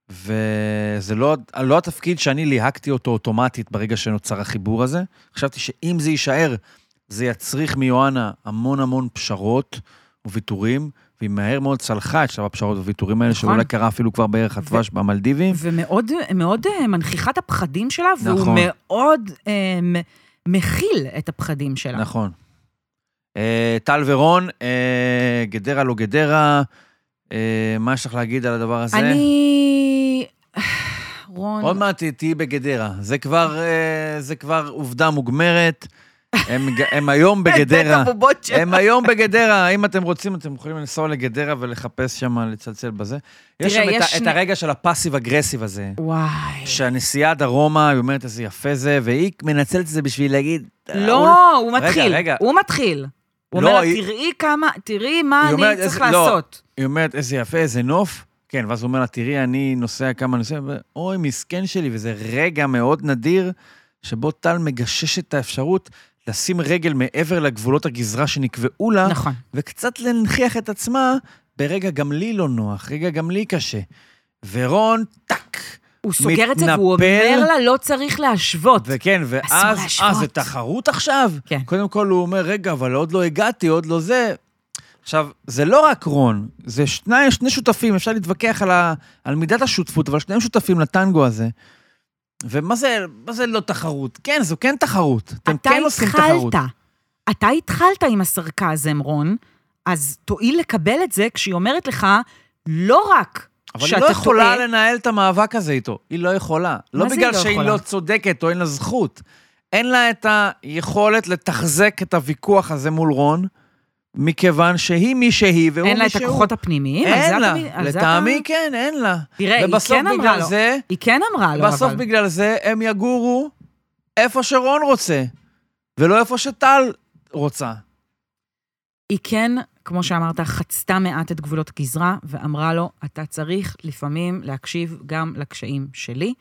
וזה לא, לא התפקיד שאני ליהקתי אותו אוטומטית ברגע שנוצר החיבור הזה. חשבתי שאם זה יישאר, זה יצריך מיואנה המון המון פשרות וויתורים, והיא מהר מאוד צלחה את שלב הפשרות והוויתורים האלה, נכון. שאולי קרה אפילו כבר בערך הדבש במלדיבים. ומאוד מאוד אה, מנכיחה את הפחדים שלה, והוא נכון. מאוד אה, מכיל את הפחדים שלה. נכון. אה, טל ורון, אה, גדרה לא גדרה, אה, מה יש לך להגיד על הדבר הזה? אני... רון... עוד מעט תהיי בגדרה. זה כבר, אה, זה כבר עובדה מוגמרת. הם, הם היום בגדרה. הם היום בגדרה. אם אתם רוצים, אתם יכולים לנסוע לגדרה ולחפש שם, לצלצל בזה. יש תראה, שם את, יש את שני- הרגע של הפאסיב אגרסיב הזה. וואי. שהנסיעה דרומה, היא אומרת איזה יפה זה, והיא מנצלת את זה בשביל להגיד... אה, הוא- לא, הוא רגע, מתחיל. רגע. הוא מתחיל. הוא לא, אומר לה, תראי כמה, תראי מה אני אומרת, צריך איזה- לא. לעשות. היא אומרת, איזה יפה, איזה נוף. כן, ואז הוא אומר לה, תראי, אני נוסע כמה נוסעים, ואוי, מסכן שלי, וזה רגע מאוד נדיר, שבו טל מגשש את האפשרות לשים רגל מעבר לגבולות הגזרה שנקבעו לה, נכון. וקצת להנכיח את עצמה ברגע גם לי לא נוח, רגע גם לי קשה. ורון, טאק. הוא סוגר את זה והוא מתנפל. אומר לה, לא צריך להשוות. וכן, ואז. אה, זה תחרות עכשיו? כן. קודם כל הוא אומר, רגע, אבל עוד לא הגעתי, עוד לא זה. עכשיו, זה לא רק רון, זה שני, שני שותפים, אפשר להתווכח על, ה, על מידת השותפות, אבל שניהם שותפים לטנגו הזה. ומה זה, זה לא תחרות? כן, זו כן תחרות. אתם אתה כן עושים תחרות. התחלת. אתה התחלת עם הסרקזם, רון, אז תואיל לקבל את זה כשהיא אומרת לך, לא רק אבל היא שאתה לא יכולה טועה. לנהל את המאבק הזה איתו. היא לא יכולה. לא בגלל לא שהיא יכולה? לא צודקת או אין לה זכות. אין לה את היכולת לתחזק את הוויכוח הזה מול רון, מכיוון שהיא מי שהיא והוא מי שהוא. אין לה את הכוחות הפנימיים? אין לה. לטעמי כן, אין לה. תראה, היא כן אמרה לו. זה, היא כן אמרה לו, בסוף אבל... בגלל זה הם יגורו איפה שרון רוצה, ולא איפה שטל רוצה. היא כן, כמו שאמרת, חצתה מעט את גבולות גזרה, ואמרה לו, אתה צריך לפעמים להקשיב גם לקשיים שלי.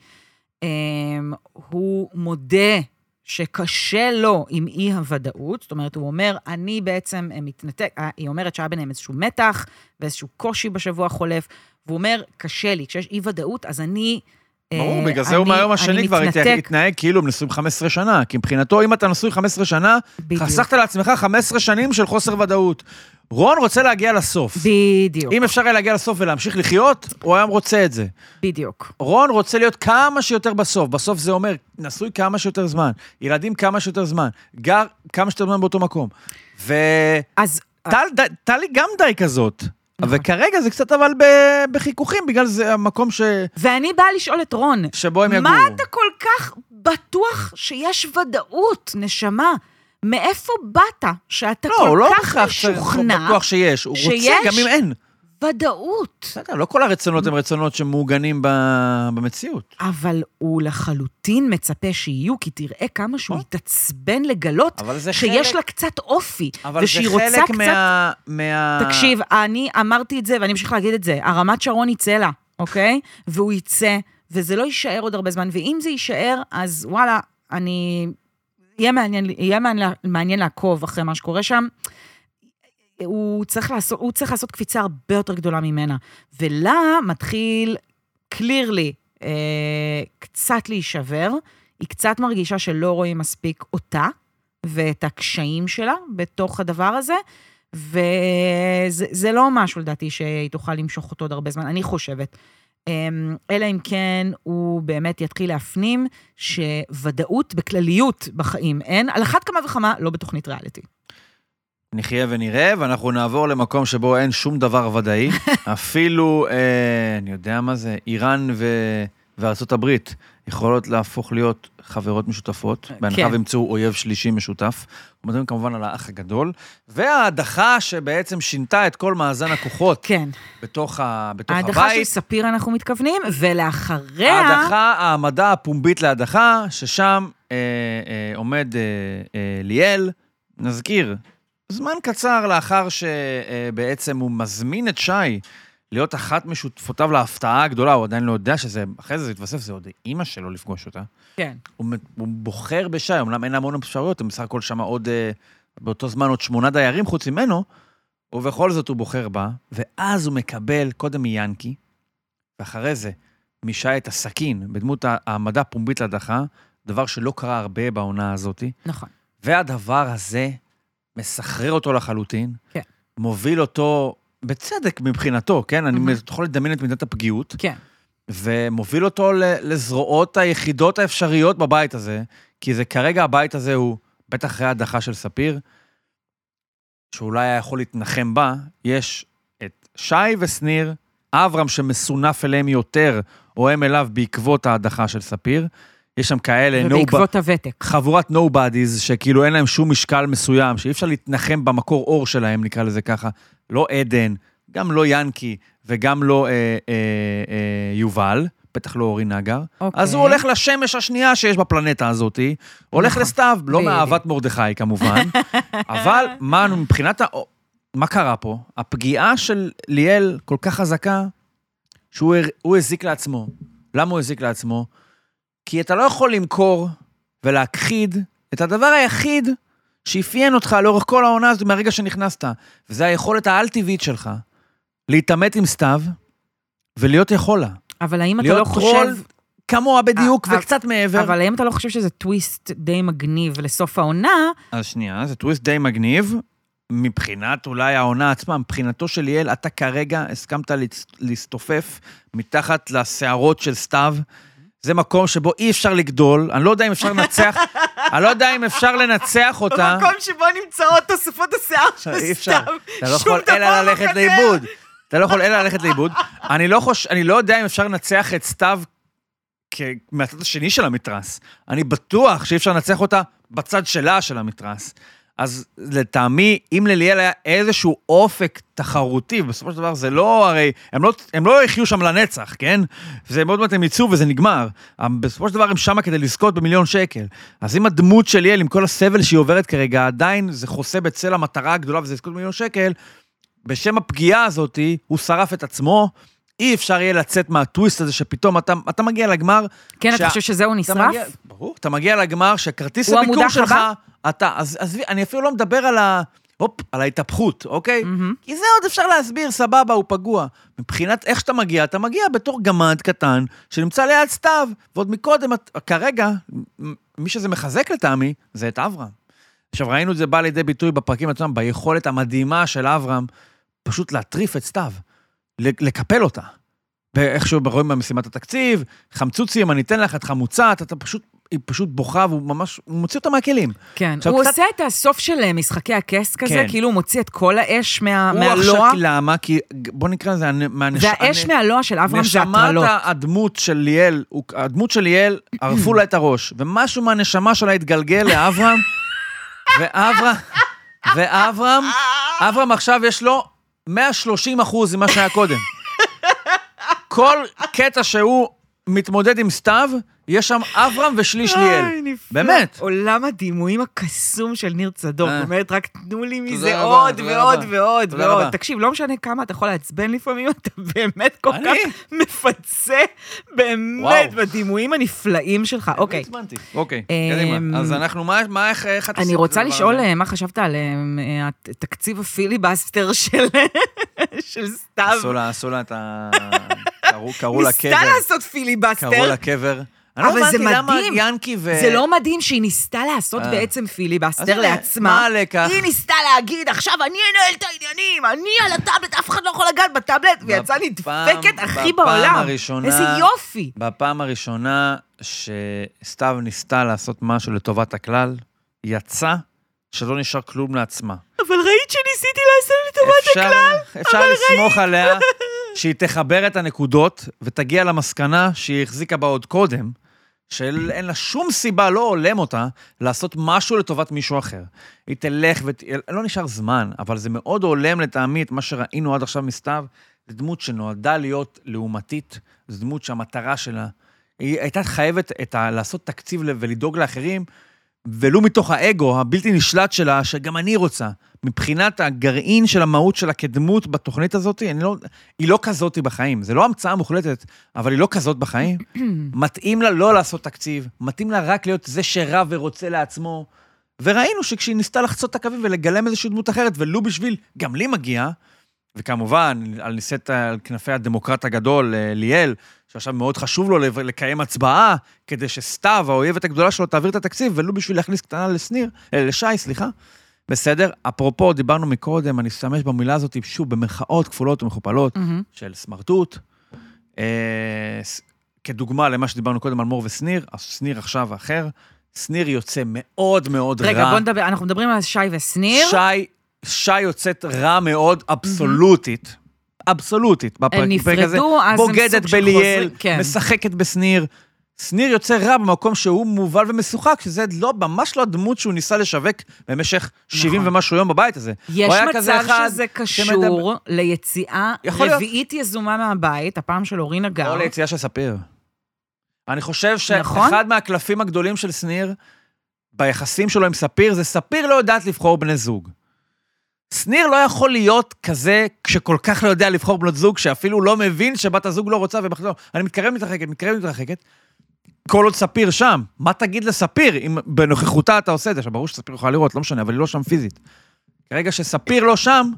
אמ, הוא מודה שקשה לו עם אי-הוודאות, זאת אומרת, הוא אומר, אני בעצם אה, מתנתק, אה, היא אומרת שהיה ביניהם איזשהו מתח ואיזשהו קושי בשבוע החולף, והוא אומר, קשה לי, כשיש אי-ודאות, אז אני... אה, ברור, בגלל זה הוא מהיום השני כבר מתנתק. התנהג כאילו הם נשואים 15 שנה, כי מבחינתו, אם אתה נשוי 15 שנה. חסכת לעצמך 15 שנים של חוסר ודאות. רון רוצה להגיע לסוף. בדיוק, אם אפשר היה להגיע לסוף ולהמשיך לחיות, הוא היום רוצה את זה. בדיוק. רון רוצה להיות כמה שיותר בסוף. בסוף זה אומר, נשוי כמה שיותר זמן, ילדים כמה שיותר זמן, גר כמה שיותר זמן באותו מקום. וטלי אז טלי גם די כזאת. נכון. וכרגע זה קצת אבל בחיכוכים, בגלל זה המקום ש... ואני באה לשאול את רון, שבו הם יגורו. מה אתה כל כך בטוח שיש ודאות, נשמה? מאיפה באת שאתה לא, כל הוא לא כך בהכרח צריך- משוכנע בטוח שיש, הוא רוצה שיש- גם אם אין. ודאות? בסדר, לא כל הרצונות הם רצונות שמעוגנים במציאות. אבל הוא לחלוטין מצפה שיהיו, כי תראה כמה שהוא נכון. התעצבן לגלות אבל זה שיש חלק- לה קצת אופי, אבל ושהיא זה רוצה חלק קצת... מה... מה... תקשיב, אני אמרתי את זה, ואני אמשיך להגיד את זה, הרמת שרון יצא לה, אוקיי? והוא יצא, וזה לא יישאר עוד הרבה זמן, ואם זה יישאר, אז וואלה, אני... יהיה מעניין, יהיה מעניין, לעקוב אחרי מה שקורה שם. הוא צריך, לעשות, הוא צריך לעשות קפיצה הרבה יותר גדולה ממנה. ולה מתחיל, קלירלי, אה, קצת להישבר. היא קצת מרגישה שלא רואים מספיק אותה ואת הקשיים שלה בתוך הדבר הזה, וזה זה לא משהו, לדעתי, שהיא תוכל למשוך אותו עוד הרבה זמן, אני חושבת. אמ, אלא אם כן הוא באמת יתחיל להפנים שוודאות בכלליות בחיים אין, על אחת כמה וכמה לא בתוכנית ריאליטי. נחיה ונראה, ואנחנו נעבור למקום שבו אין שום דבר ודאי. אפילו, אה, אני יודע מה זה, איראן ו... וארצות הברית יכולות להפוך להיות חברות משותפות, בהנחה כן. וימצאו אויב שלישי משותף. מדברים כמובן על האח הגדול, וההדחה שבעצם שינתה את כל מאזן הכוחות כן. בתוך, ה... בתוך ההדחה של הבית. ספיר אנחנו מתכוונים, ולאחריה... ההדחה, העמדה הפומבית להדחה, ששם אה, אה, עומד אה, אה, ליאל, נזכיר, זמן קצר לאחר שבעצם הוא מזמין את שי להיות אחת משותפותיו להפתעה הגדולה, הוא עדיין לא יודע שזה, אחרי זה זה יתווסף, זה עוד אימא שלו לפגוש אותה. כן. הוא, הוא בוחר בשי, אמנם אין המון אפשרויות, הם בסך הכל שם עוד, אה, באותו זמן עוד שמונה דיירים חוץ ממנו, ובכל זאת הוא בוחר בה, ואז הוא מקבל קודם מיאנקי, ואחרי זה משי את הסכין בדמות העמדה פומבית להדחה, דבר שלא קרה הרבה בעונה הזאתי, נכון. והדבר הזה מסחרר אותו לחלוטין, כן. מוביל אותו, בצדק מבחינתו, כן? אני. יכול לדמיין את מידת הפגיעות, כן. ומוביל אותו לזרועות היחידות האפשריות בבית הזה, כי זה כרגע הבית הזה הוא, בטח אחרי ההדחה של ספיר, שאולי היה יכול להתנחם בה, יש את שי ושניר, אברהם שמסונף אליהם יותר, או הם אליו בעקבות ההדחה של ספיר. יש שם כאלה, no ובעקבות הוותק. חבורת נובדיז, שכאילו אין להם שום משקל מסוים, שאי אפשר להתנחם במקור אור שלהם, נקרא לזה ככה. לא עדן, גם לא ינקי, וגם לא אה, אה, אה, יובל, בטח לא אורי נגר. אוקיי. אז הוא הולך לשמש השנייה שיש בפלנטה הזאת, הולך נכון, לסתיו, לא. מאהבת מרדכי כמובן, אבל מה, מבחינת ה... מה קרה פה? הפגיעה של ליאל כל כך חזקה, שהוא הזיק לעצמו. למה הוא הזיק לעצמו? כי אתה לא יכול למכור ולהכחיד את הדבר היחיד שאפיין אותך לאורך כל העונה הזאת מהרגע שנכנסת, וזה היכולת העל-טבעית שלך, להתעמת עם סתיו ולהיות יכול לה. אבל האם אתה להיות לא חושב... טרול כמוה בדיוק אה, וקצת מעבר. אבל האם אתה לא חושב שזה טוויסט די מגניב לסוף העונה? אז שנייה, זה טוויסט די מגניב. מבחינת אולי העונה עצמה, מבחינתו של ליאל, אתה כרגע הסכמת להסתופף מתחת לשערות של סתיו. זה מקום שבו אי אפשר לגדול, אני לא יודע אם אפשר לנצח, אני לא יודע אם אפשר לנצח אותה. במקום שבו נמצאות תוספות השיער של. סתיו. אתה לא שום יכול אלא דבר ללכת חסר. לאיבוד. אתה לא יכול אלא ללכת לאיבוד. אני לא חוש... אני לא יודע אם אפשר לנצח את סתיו כ... מהצד השני של המתרס. אני בטוח שאי אפשר לנצח אותה בצד שלה של המתרס. אז לטעמי, אם לליאל היה איזשהו אופק תחרותי, בסופו של דבר זה לא, הרי, הם לא, הם לא יחיו שם לנצח, כן? זה מאוד מעט הם יצאו וזה נגמר. בסופו של דבר הם שמה כדי לזכות במיליון שקל. אז אם הדמות של ליאל, עם כל הסבל שהיא עוברת כרגע, עדיין זה חוסה בצל המטרה הגדולה וזה לזכות במיליון שקל, בשם הפגיעה הזאת, הוא שרף את עצמו, אי אפשר יהיה לצאת מהטוויסט הזה שפתאום אתה, אתה מגיע לגמר. כן, שה... אתה חושב שזהו נשרף? מגיע, ברור, אתה מגיע לגמר שכרטיס הביקור שלך, הבא? אתה, אז עזבי, אני אפילו לא מדבר על ה... הופ, על ההתהפכות, אוקיי? Mm-hmm. כי זה עוד אפשר להסביר, סבבה, הוא פגוע. מבחינת איך שאתה מגיע, אתה מגיע בתור גמד קטן שנמצא ליד סתיו, ועוד מקודם, כרגע, מי שזה מחזק לטעמי, זה את אברהם. עכשיו, ראינו את זה בא לידי ביטוי בפרקים עצמם, ביכולת המדהימה של אברהם, פשוט להטריף את סתיו, לקפל אותה. ואיכשהו רואים במשימת התקציב, חמצוצים, אני אתן לך את חמוצת, אתה פשוט היא פשוט בוכה, והוא ממש, הוא מוציא אותה מהכלים. כן, הוא קצת... עושה את הסוף של אה, משחקי הכס כזה, כן. כאילו הוא מוציא את כל האש מה, מהלוע. הוא עכשיו, למה? כי בוא נקרא לזה, מהנש... והאש הנ... מהלוע של אברהם זה הטרלות. נשמת הדמות של ליאל, הדמות של ליאל, ערפו לה את הראש, ומשהו מהנשמה שלה התגלגל לאברהם, ואברהם, ואברהם, אברהם עכשיו יש לו 130 אחוז ממה שהיה קודם. כל קטע שהוא מתמודד עם סתיו, יש שם אברהם ושליש ליאל. באמת. עולם הדימויים הקסום של ניר צדוק. אה. אומרת, רק תנו לי מזה עוד ועוד ועוד ועוד. תקשיב, לא משנה כמה אתה יכול לעצבן לפעמים, אתה באמת כל כך מפצה באמת בדימויים הנפלאים שלך. אוקיי. אוקיי, קדימה. אמ, אז אנחנו, מה, איך אתה... אני רוצה לשאול אה, מה חשבת על אה, תקציב הפיליבסטר של סתיו. עשו לה את ה... קראו לה קבר. ניסתה לעשות פיליבסטר. קראו לה אני לא הבנתי למה ינקי ו... זה לא מדהים שהיא ניסתה לעשות אה. בעצם פיליבסטר לעצמה. מה הלקח? היא ניסתה להגיד, עכשיו אני אנהל את העניינים, אני על הטאבלט, אף אחד לא יכול לגעת בטאבלט, ויצאה נדפקת הכי בעולם. הראשונה, איזה יופי. בפעם הראשונה שסתיו ניסתה לעשות משהו לטובת הכלל, יצא שלא נשאר כלום לעצמה. אבל ראית שניסיתי לעשות לטובת הכלל? אפשר לסמוך עליה שהיא תחבר את הנקודות ותגיע למסקנה שהיא החזיקה בה עוד קודם, שאין לה שום סיבה, לא הולם אותה, לעשות משהו לטובת מישהו אחר. היא תלך ות... לא נשאר זמן, אבל זה מאוד הולם לטעמי את מה שראינו עד עכשיו מסתיו. זו דמות שנועדה להיות לעומתית, זו דמות שהמטרה שלה, היא הייתה חייבת ה... לעשות תקציב ולדאוג לאחרים, ולו מתוך האגו הבלתי נשלט שלה, שגם אני רוצה. מבחינת הגרעין של המהות שלה כדמות בתוכנית הזאת, לא, היא לא כזאת בחיים. זה לא המצאה מוחלטת, אבל היא לא כזאת בחיים. מתאים לה לא לעשות תקציב, מתאים לה רק להיות זה שרב ורוצה לעצמו. וראינו שכשהיא ניסתה לחצות את הקווים ולגלם איזושהי דמות אחרת, ולו בשביל, גם לי מגיע, וכמובן, על ניסית על כנפי הדמוקרט הגדול, אה, ליאל, שעכשיו מאוד חשוב לו לקיים הצבעה, כדי שסתיו, האויבת הגדולה שלו, תעביר את התקציב, ולו בשביל להכניס קטנה לשניר, אה, לשי, סליחה. בסדר? אפרופו, דיברנו מקודם, אני אשתמש במילה הזאת, שוב, במרכאות כפולות ומכופלות, mm-hmm. של סמרטוט. אה, כדוגמה למה שדיברנו קודם על מור ושניר, אז שניר עכשיו אחר. שניר יוצא מאוד מאוד רגע, רע. רגע, בוא נדבר, אנחנו מדברים על שי ושניר. שי, שי יוצאת רע מאוד, אבסולוטית. אבסולוטית. הם נפרדו, אז הם סוג של חוזרים. בוגדת בליאל, כן. משחקת בשניר. שניר יוצא רע במקום שהוא מובל ומשוחק, שזה לא, ממש לא הדמות שהוא ניסה לשווק במשך 70 נכון. ומשהו יום בבית הזה. יש מצב שזה קשור שמדבר... ליציאה רביעית להיות. יזומה מהבית, הפעם של אורינה גר. או ליציאה של ספיר. אני חושב שאחד נכון? מהקלפים הגדולים של שניר, ביחסים שלו עם ספיר, זה ספיר לא יודעת לבחור בני זוג. שניר לא יכול להיות כזה שכל כך לא יודע לבחור בנות זוג, שאפילו לא מבין שבת הזוג לא רוצה ובחזור. אני מתקרב מתרחקת, מתקרב מתרחקת. כל עוד ספיר שם, מה תגיד לספיר אם בנוכחותה אתה עושה את זה? עכשיו, ברור שספיר יכולה לראות, לא משנה, אבל היא לא שם פיזית. כרגע שספיר לא שם,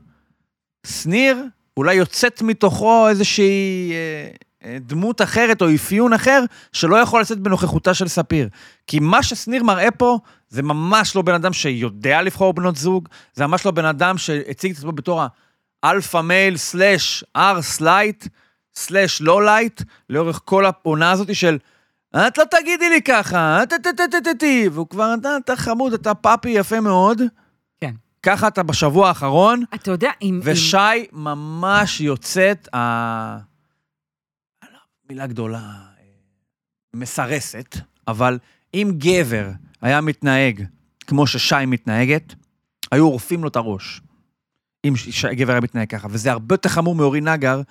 שניר אולי יוצאת מתוכו איזושהי אה, דמות אחרת או אפיון אחר, שלא יכול לצאת בנוכחותה של ספיר. כי מה ששניר מראה פה, זה ממש לא בן אדם שיודע לבחור בנות זוג, זה ממש לא בן אדם שהציג את עצמו בתור ה alpha male slash ארס לייט, slash לא לייט, לאורך כל העונה הזאת של... את לא תגידי לי ככה, את והוא כבר, אתה חמוד, אתה puppy יפה מאוד. כן. ככה אתה בשבוע האחרון, אתה יודע, אם... אם- ושי ממש יוצאת, ה... מילה גדולה, אה, מסרסת, אבל אם גבר היה מתנהג כמו ששי מתנהגת, היו עורפים לו את הראש. אם גבר היה מתנהג ככה, וזה הרבה יותר חמור מאורי נגר,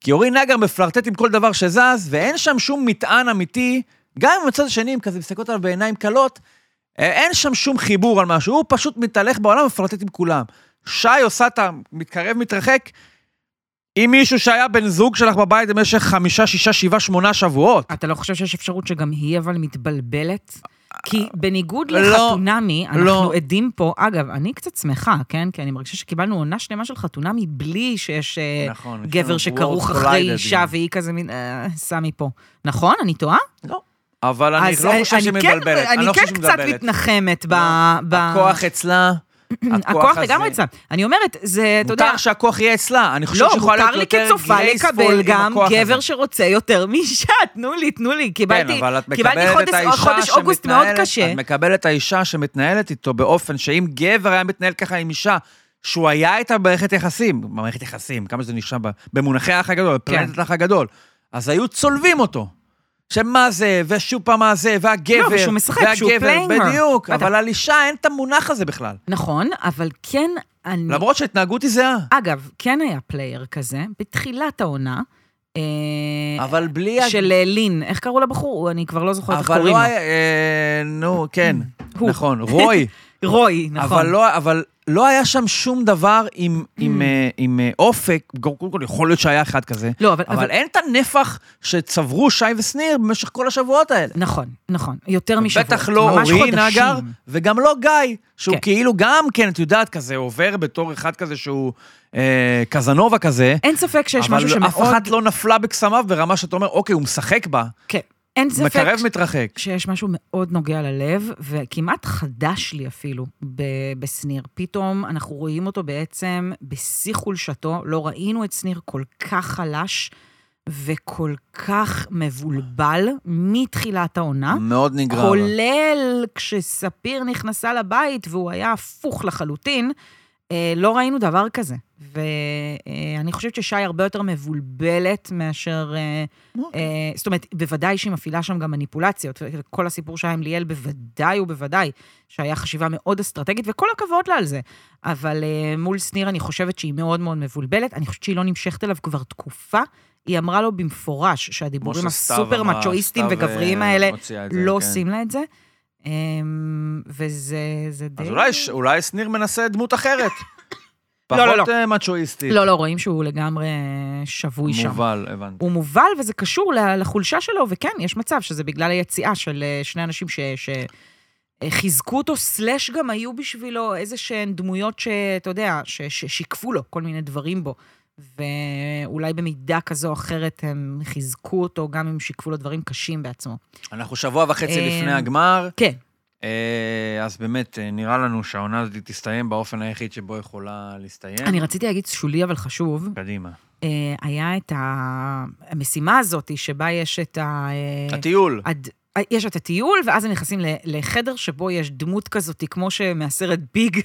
כי אורי נגר מפלרטט עם כל דבר שזז, ואין שם שום מטען אמיתי, גם אם מצד השני הם כזה מסתכלות עליו בעיניים כלות, אה, אין שם שום חיבור על משהו, הוא פשוט מתהלך בעולם ומפלרטט עם כולם. שי עושה את המתקרב, מתרחק, עם מישהו שהיה בן זוג שלך בבית במשך חמישה, שישה, שבעה, שמונה שבועות. אתה לא חושב שיש אפשרות שגם היא אבל מתבלבלת? כי בניגוד לא, לחתונמי, אנחנו לא. עדים פה, אגב, אני קצת שמחה, כן? כי אני מרגישה שקיבלנו עונה שלמה של חתונמי בלי שיש אה, נכון, גבר שכרוך אחרי אישה כן. והיא כזה מין, אה, סמי פה. נכון? אני טועה? לא. אבל אני לא חושב שהיא אני כן- מבלבלת. אני לא כן חושב שהיא קצת מבלבלת. מתנחמת ב... לא. ב- הכוח אצלה. הכוח לגמרי אצלה. אני אומרת, זה, אתה יודע... מותר שהכוח יהיה אצלה. אני חושב לא, שיכולה מותר להיות לי יותר כצופה לקבל עם גם הכוח הזה. גבר שרוצה יותר מאישה, תנו לי, תנו לי. קיבלתי, כן, חודש, אוגוסט מאוד קשה. את מקבלת את האישה שמתנהלת איתו באופן שאם גבר היה מתנהל ככה עם אישה, שהוא היה איתה במערכת יחסים, במערכת יחסים, כמה שזה נשמע במונחי האח הגדול, כן. בפלנטת האח הגדול, אז היו צולבים אותו. שמה זה, ושוב פעם מה זה, והגבר, לא, ושהוא משחק, שהוא והגבר, player. בדיוק, בטח. אבל על אישה אין את המונח הזה בכלל. נכון, אבל כן, אני... למרות שההתנהגות היא זהה. אגב, כן היה player כזה, בתחילת העונה. אה, אבל בלי... ה- של אה, לין, איך קראו לבחור? אני כבר לא זוכרת איך אבל קוראים לא לו. היה... אה, נו, כן. נכון, רוי. רוי, נכון. אבל לא, אבל לא היה שם שום דבר עם, עם, אה, עם אה, אופק, קודם כל יכול להיות שהיה אחד כזה, לא, אבל... אבל, אבל... אין את הנפח שצברו שי ושניר במשך כל השבועות האלה. נכון, נכון. יותר משבוע. בטח לא אורי. נגר, וגם לא גיא, שהוא כן. כאילו גם כן, את יודעת, כזה עובר בתור אחד כזה שהוא אה, קזנובה כזה, אין ספק שיש משהו אבל שמאוד... אף אחת לא נפלה בקסמיו ברמה שאתה אומר, אוקיי, הוא משחק בה, כן. אין ספק מקרב, מתרחק. שיש משהו מאוד נוגע ללב, וכמעט חדש לי אפילו ב- בשניר. פתאום אנחנו רואים אותו בעצם בשיא חולשתו, לא ראינו את שניר כל כך חלש וכל כך מבולבל מתחילת העונה. מאוד נגרר. כולל כשספיר נכנסה לבית והוא היה הפוך לחלוטין, לא ראינו דבר כזה. ואני חושבת ששי הרבה יותר מבולבלת מאשר... אה, אוקיי. אה, זאת אומרת, בוודאי שהיא מפעילה שם גם מניפולציות. כל הסיפור שהיה עם ליאל בוודאי ובוודאי שהיה חשיבה מאוד אסטרטגית, וכל הכבוד לה על זה. אבל אה, מול שניר אני חושבת שהיא מאוד מאוד מבולבלת. אני חושבת שהיא לא נמשכת אליו כבר תקופה. היא אמרה לו במפורש שהדיבורים הסופר סתיו, וגבריים אה, האלה לא כן. עושים לה את זה. אמ, וזה זה די... אז אולי, אולי שניר מנסה דמות אחרת. לא, לא, פחות אה, מצ'ואיסטית. לא, לא, רואים שהוא לגמרי שבוי שם. מובל, הבנתי. הוא מובל וזה קשור לחולשה שלו, וכן, יש מצב שזה בגלל היציאה של אה, שני אנשים ש... ש... אה, חיזקו אותו, סלאש גם היו בשבילו איזה שהן דמויות שאתה יודע, ששיקפו לו כל מיני דברים בו. ואולי במידה כזו או אחרת הם חיזקו אותו, גם אם שיקפו לו דברים קשים בעצמו. אנחנו שבוע וחצי אה, לפני הגמר, כן, אה, אז באמת, אה, נראה לנו שהעונה הזאת תסתיים באופן היחיד שבו יכולה להסתיים. אני רציתי להגיד שולי אבל חשוב, קדימה. היה את המשימה הזאת שבה יש את ה... הטיול. עד, יש את הטיול, ואז הם נכנסים לחדר שבו יש דמות כזאת, כמו שמהסרט ביג,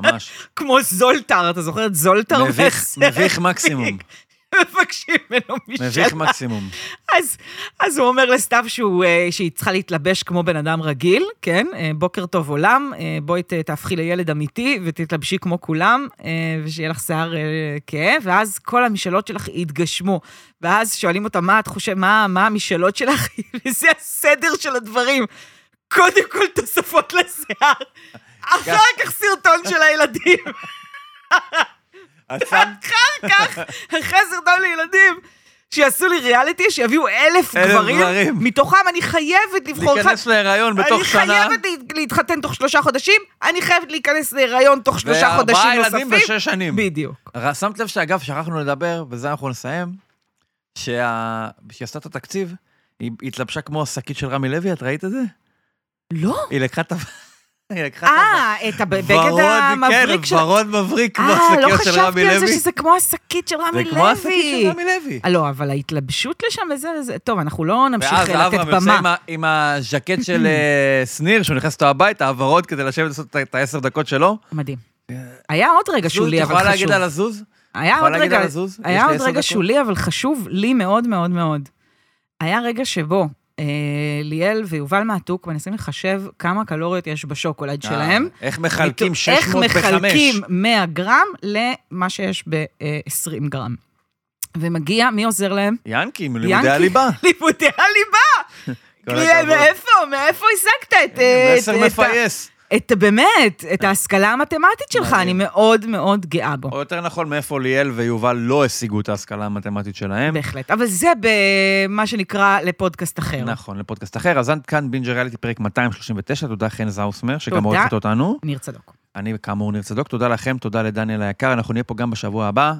ממש. כמו זולטר, אתה זוכר את זולטר? מביך, מביך מקסימום. מבקשים ממנו מביך משאלה. מקסימום. אז, אז הוא אומר לסתיו שהוא, אה, שהיא צריכה להתלבש כמו בן אדם רגיל, כן? אה, בוקר טוב עולם, אה, בואי תהפכי לילד אמיתי ותתלבשי כמו כולם, ושיהיה לך שיער כהה, ואז כל המשאלות שלך יתגשמו. ואז שואלים אותה, מה את חושבת, מה, מה המשאלות שלך? וזה הסדר של הדברים. קודם כל תוספות לשיער, אחר כך סרטון של הילדים. אחר כך, אחרי סרטון לילדים, שיעשו לי ריאליטי, שיביאו אלף אלף גברים, גברים. מתוכם אני חייבת לבחור אחד. להיכנס להיריון בתוך שנה. אני חייבת לה- להתחתן תוך שלושה חודשים, אני חייבת להיכנס להיריון תוך שלושה חודשים וארבעה נוספים. ילדים בשש שנים. בדיוק. שמת לב שאגב, שכחנו לדבר, בזה אנחנו נסיים, שה... שהיא עשתה את התקציב, היא היא התלבשה כמו השקית של רמי לוי, את ראית את זה? לא. היא לקחה את ה... היא לקחה. אה, את הבגד ורוד, המבריק כן, של... ורוד מבריק כמו אה, לא השקיות של רמי חשבתי על זה לוי. שזה כמו השקית של רמי זה לוי. כמו השקית של רמי לוי. אה, לא, אבל ההתלבשות לשם וזה, זה... טוב, אנחנו לא נמשיך ואז לתת אברהם יוצא במה. עם הז'קט של אה, שניר, שהוא נכנס איתו הביתה, הוורוד כדי לשבת לעשות את העשר דקות שלו. מדהים. היה עוד רגע שולי, אבל יכולה להגיד חשוב. על הזוז? היה יכולה עוד להגיד רגע, על הזוז? היה עוד רגע. שולי, אבל חשוב לי מאוד מאוד מאוד. היה רגע שבו אה, ליאל ויובל מעתוק מנסים לחשב כמה קלוריות יש בשוקולד שלהם. אה, איך מחלקים מתוך- 600 בחמש? איך מחלקים 100 גרם למה שיש ב-20 גרם. ומגיע, מי עוזר להם? ינקי, מלימודי ינקי. הליבה. לימודי הליבה! מאיפה? מאיפה השגת את... אה, מסר מפייס. את, באמת, את ההשכלה המתמטית שלך, אני. מאוד מאוד גאה בו. או יותר נכון, מאיפה ליאל ויובל לא השיגו את ההשכלה המתמטית שלהם. בהחלט. אבל זה במה שנקרא לפודקאסט אחר. נכון, לפודקאסט אחר. אז עד כאן בינג'ר ריאליטי פרק 239, תודה חן זאוסמר, שגם. עורכת אותנו. ניר צדוק. אני כאמור ניר צדוק, תודה לכם, תודה לדניאל היקר, אנחנו נהיה פה גם בשבוע הבא.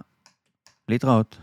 להתראות.